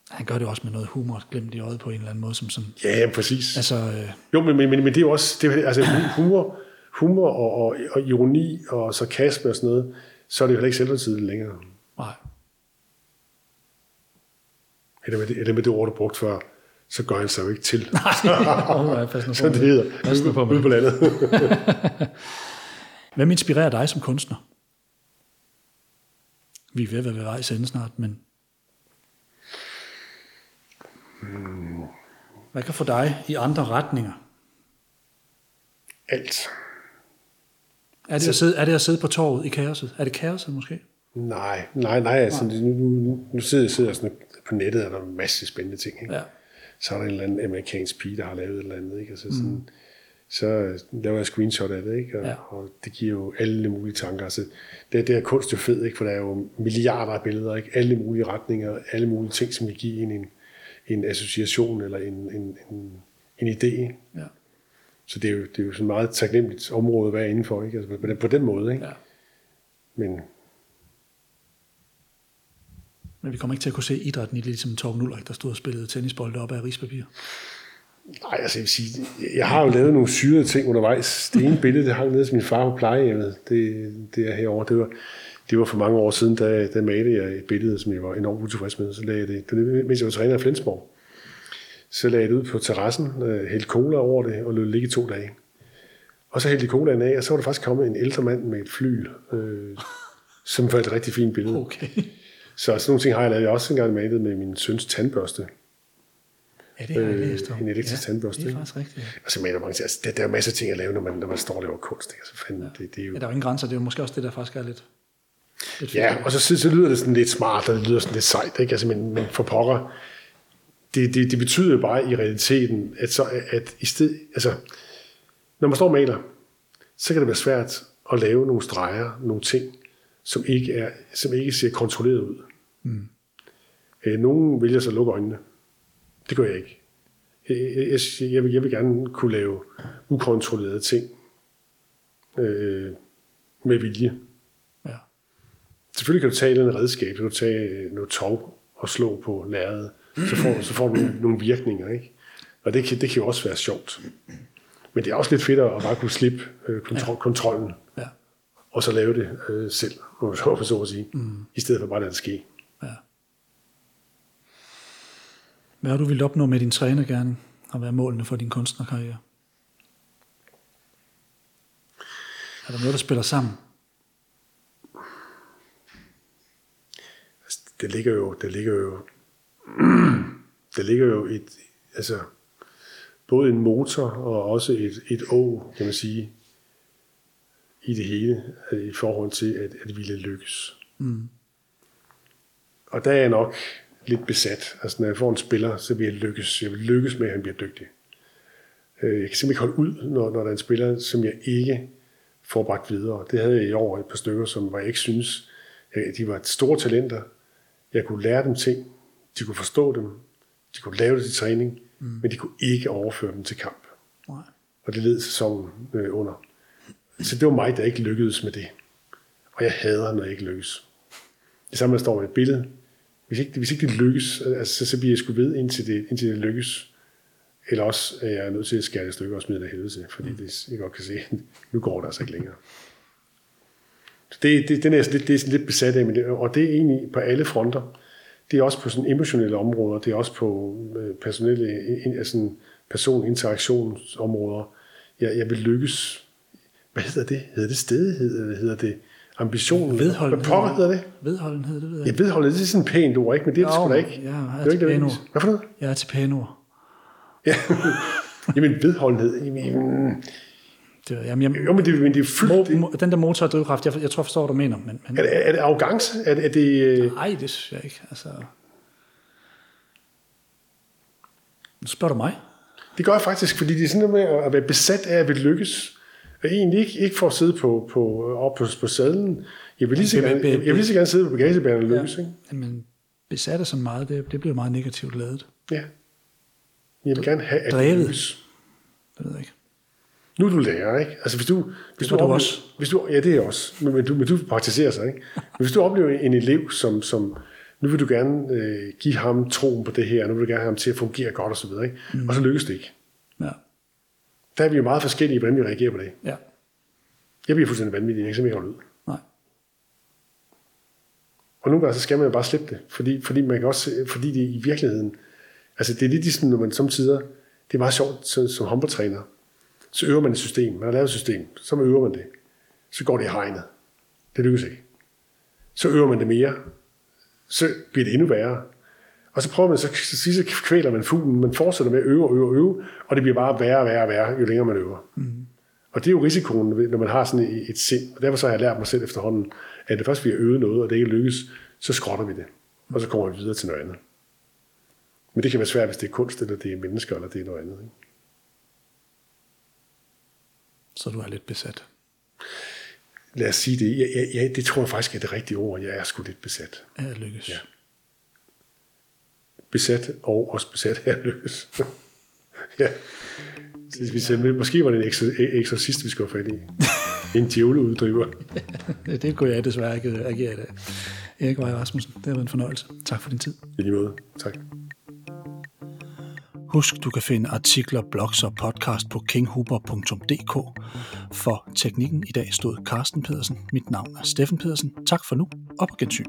Speaker 1: Han gør det også med noget humor, glemt i øjet på en eller anden måde. Som sådan,
Speaker 2: ja, præcis.
Speaker 1: Altså, øh,
Speaker 2: jo, men, men, men, det er jo også, det er, altså humor, humor og, og, og ironi og sarkasme og sådan noget, så er det jo heller ikke selvtidligt længere.
Speaker 1: nej.
Speaker 2: Eller med det, eller med det ord, du brugte før, så gør han sig jo ikke til.
Speaker 1: Nej,
Speaker 2: Så det hedder,
Speaker 1: nu på
Speaker 2: ude på landet.
Speaker 1: Hvem inspirerer dig som kunstner? Vi er ved at være ved vejs ende snart, men... Hvad kan få dig i andre retninger?
Speaker 2: Alt.
Speaker 1: Er det, at sidde, er det at sidde på torvet i kaoset? Er det kaoset måske?
Speaker 2: Nej, nej, nej. Altså, nu, nu, nu sidder jeg sidder sådan på nettet, og der er en masse spændende ting. Ikke?
Speaker 1: Ja.
Speaker 2: Så er der en eller anden amerikansk pige, der har lavet et eller andet. Ikke? Altså, sådan, mm. Så laver jeg screenshot af det, ikke? Og,
Speaker 1: Ja.
Speaker 2: og det giver jo alle mulige tanker. Altså, det, det er kunst jo fed, ikke? for der er jo milliarder af billeder, ikke? alle mulige retninger, alle mulige ting, som kan give en en, en association eller en, en, en, en idé.
Speaker 1: Ja.
Speaker 2: Så det er jo, det er jo sådan et meget taknemmeligt område at være indenfor, ikke? Altså på, den, på den måde. Ikke?
Speaker 1: ja.
Speaker 2: Men
Speaker 1: Men vi kommer ikke til at kunne se idrætten i det, ligesom Torben Ulrik, der stod og spillede tennisbolde op af rispapir.
Speaker 2: Nej, altså jeg vil sige, jeg har jo lavet nogle syrede ting undervejs. Det ene billede, det hang nede til min far på plejehjemmet. Det, det er herovre. Det var, det var for mange år siden, da, da malede jeg et billede, som jeg var enormt utilfreds med. Så lagde jeg det, det mens jeg var træner i Flensborg. Så lagde jeg det ud på terrassen, øh, hældte cola over det og det ligge i to dage. Og så hældte jeg colaen af, og så var der faktisk kommet en ældre mand med et fly, øh, som var et rigtig fint billede.
Speaker 1: Okay.
Speaker 2: Så sådan nogle ting har jeg lavet. Jeg også engang malet med min søns tandbørste.
Speaker 1: Ja, det har jeg
Speaker 2: Øh,
Speaker 1: læst om.
Speaker 2: en elektrisk tandbørste,
Speaker 1: Det er faktisk rigtigt.
Speaker 2: Og så maler mange ting. Altså, der, der er masser af ting at lave, når man, når man står og laver kunst. Altså, fanden, det, det er jo...
Speaker 1: Ja, der er jo ingen grænser. Det er jo måske også det, der faktisk er lidt...
Speaker 2: Ja, og så, så, lyder det sådan lidt smart, og det lyder sådan lidt sejt, ikke? Altså, men, men for pokker, det, det, det betyder jo bare i realiteten, at, så, at i sted, altså, når man står og maler, så kan det være svært at lave nogle streger, nogle ting, som ikke, er, som ikke ser kontrolleret ud. Mm. Øh, nogen vælger så at lukke øjnene. Det gør jeg ikke. Jeg, jeg, jeg, jeg, vil, jeg vil gerne kunne lave ukontrollerede ting øh, med vilje. Selvfølgelig kan du tage en redskab, så kan du tage noget tov og slå på lærredet, så får, så får du nogle, nogle virkninger, ikke? Og det kan, det kan jo også være sjovt. Men det er også lidt fedt at bare kunne slippe øh, kontrol, ja. kontrollen,
Speaker 1: ja.
Speaker 2: og så lave det øh, selv, om så, så at sige, mm. i stedet for bare at lade det ske.
Speaker 1: ja. Hvad har du ville opnå med din trænergærning og hvad er målene for din kunstnerkarriere? Er der noget, der spiller sammen?
Speaker 2: Det ligger jo, det ligger jo, der ligger jo et, altså, både en motor og også et, et å, kan man sige, i det hele, øh, i forhold til, at, at ville lykkes.
Speaker 1: Mm.
Speaker 2: Og der er jeg nok lidt besat. Altså, når jeg får en spiller, så vil jeg lykkes. Jeg vil lykkes med, at han bliver dygtig. Øh, jeg kan simpelthen ikke holde ud, når, når der er en spiller, som jeg ikke får bragt videre. Det havde jeg i år et par stykker, som jeg ikke synes, de var store talenter. Jeg kunne lære dem ting, de kunne forstå dem, de kunne lave det til træning, mm. men de kunne ikke overføre dem til kamp. Nej. Og det led sæsonen øh, under. Så det var mig, der ikke lykkedes med det. Og jeg hader, når jeg ikke lykkes. Det samme, der står med et billede. Hvis ikke, hvis ikke det lykkes, altså, så bliver jeg sgu ved, indtil det, indtil det lykkes. Eller også er jeg nødt til at skære det stykke og smide det helvede til, fordi det, jeg godt kan se, nu går det altså ikke længere. Det, det, den er lidt, det er sådan lidt besat af, men det, og det er egentlig på alle fronter. Det er også på sådan emotionelle områder, det er også på øh, personelle, altså personinteraktionsområder. Jeg, jeg vil lykkes. Hvad hedder det? Hedder det stedighed, eller hedder det ambition?
Speaker 1: Vedholdenhed.
Speaker 2: Hvad pokker hedder det?
Speaker 1: Vedholdenhed, det ved
Speaker 2: jeg Ja, vedholdenhed, det er sådan en pænt ord, ikke? Men det er det sgu da ikke.
Speaker 1: Ja, jeg er, det er til pæne ord.
Speaker 2: Hvad for noget?
Speaker 1: Jeg er til pæne ord.
Speaker 2: Ja, jamen vedholdenhed. Jamen,
Speaker 1: det, jamen, jeg,
Speaker 2: jo, men det, men det er fyldt...
Speaker 1: Mo, den der motor og drivkraft, jeg, jeg tror, jeg forstår, hvad du mener. Men, men,
Speaker 2: er, det, er det arrogance? Er det, er det,
Speaker 1: øh... Nej, det synes jeg ikke. Altså... Nu spørger du mig.
Speaker 2: Det gør jeg faktisk, fordi det er sådan noget med at være besat af at vil lykkes. Og egentlig ikke, ikke for at sidde på, på, op på, på sadlen. Jeg vil lige så gerne, jeg vil lige så gerne sidde på bagagebanen og lykkes. Ja, ikke?
Speaker 1: Men besat af så meget, det, det bliver meget negativt lavet.
Speaker 2: Ja. Jeg vil gerne have, at
Speaker 1: Drevet. Det ved jeg ikke.
Speaker 2: Nu er du lærer, ikke? Altså hvis du... Hvis
Speaker 1: det du, oplever, også.
Speaker 2: Hvis du, ja, det er også. Men, men, du, men du praktiserer sig, ikke? Men hvis du oplever en elev, som, som nu vil du gerne øh, give ham troen på det her, nu vil du gerne have ham til at fungere godt og så videre, ikke? Mm. Og så lykkes det ikke.
Speaker 1: Ja.
Speaker 2: Der er vi jo meget forskellige, hvordan vi reagerer på det.
Speaker 1: Ja.
Speaker 2: Jeg bliver fuldstændig vanvittig, jeg kan simpelthen holde ud.
Speaker 1: Nej.
Speaker 2: Og nogle gange så skal man jo bare slippe det, fordi, fordi man kan også, fordi det i virkeligheden, altså det er lidt ligesom, når man samtidig, det er meget sjovt som, som håndboldtræner, så øver man et system. Man har lavet et system, så øver man det. Så går det i hegnet. Det lykkes ikke. Så øver man det mere. Så bliver det endnu værre. Og så prøver man, så, så, så kvæler man fuglen, man fortsætter med at øve og øve og øve, og det bliver bare værre og værre og værre, jo længere man øver. Mm. Og det er jo risikoen, når man har sådan et, et sind. Og derfor så har jeg lært mig selv efterhånden, at det først vi har øvet noget, og det ikke lykkes, så skrotter vi det. Og så kommer vi videre til noget andet. Men det kan være svært, hvis det er kunst, eller det er mennesker, eller det er noget andet. Ikke?
Speaker 1: Så du er lidt besat?
Speaker 2: Lad os sige det. Ja, ja, ja, det tror jeg faktisk er det rigtige ord. Jeg er sgu lidt besat.
Speaker 1: Er lykkes. Ja.
Speaker 2: Besat og også besat af lykkes. ja. Vi sagde, måske var det en eksorcist, vi skulle have fat i. En djævleuddriver.
Speaker 1: det, det kunne jeg desværre ikke agere i dag. Erik Vej Rasmussen, det har været en fornøjelse. Tak for din tid.
Speaker 2: I lige måde. Tak.
Speaker 1: Husk, du kan finde artikler, blogs og podcast på kinghuber.dk. For teknikken i dag stod Carsten Pedersen. Mit navn er Steffen Pedersen. Tak for nu, og på gensyn.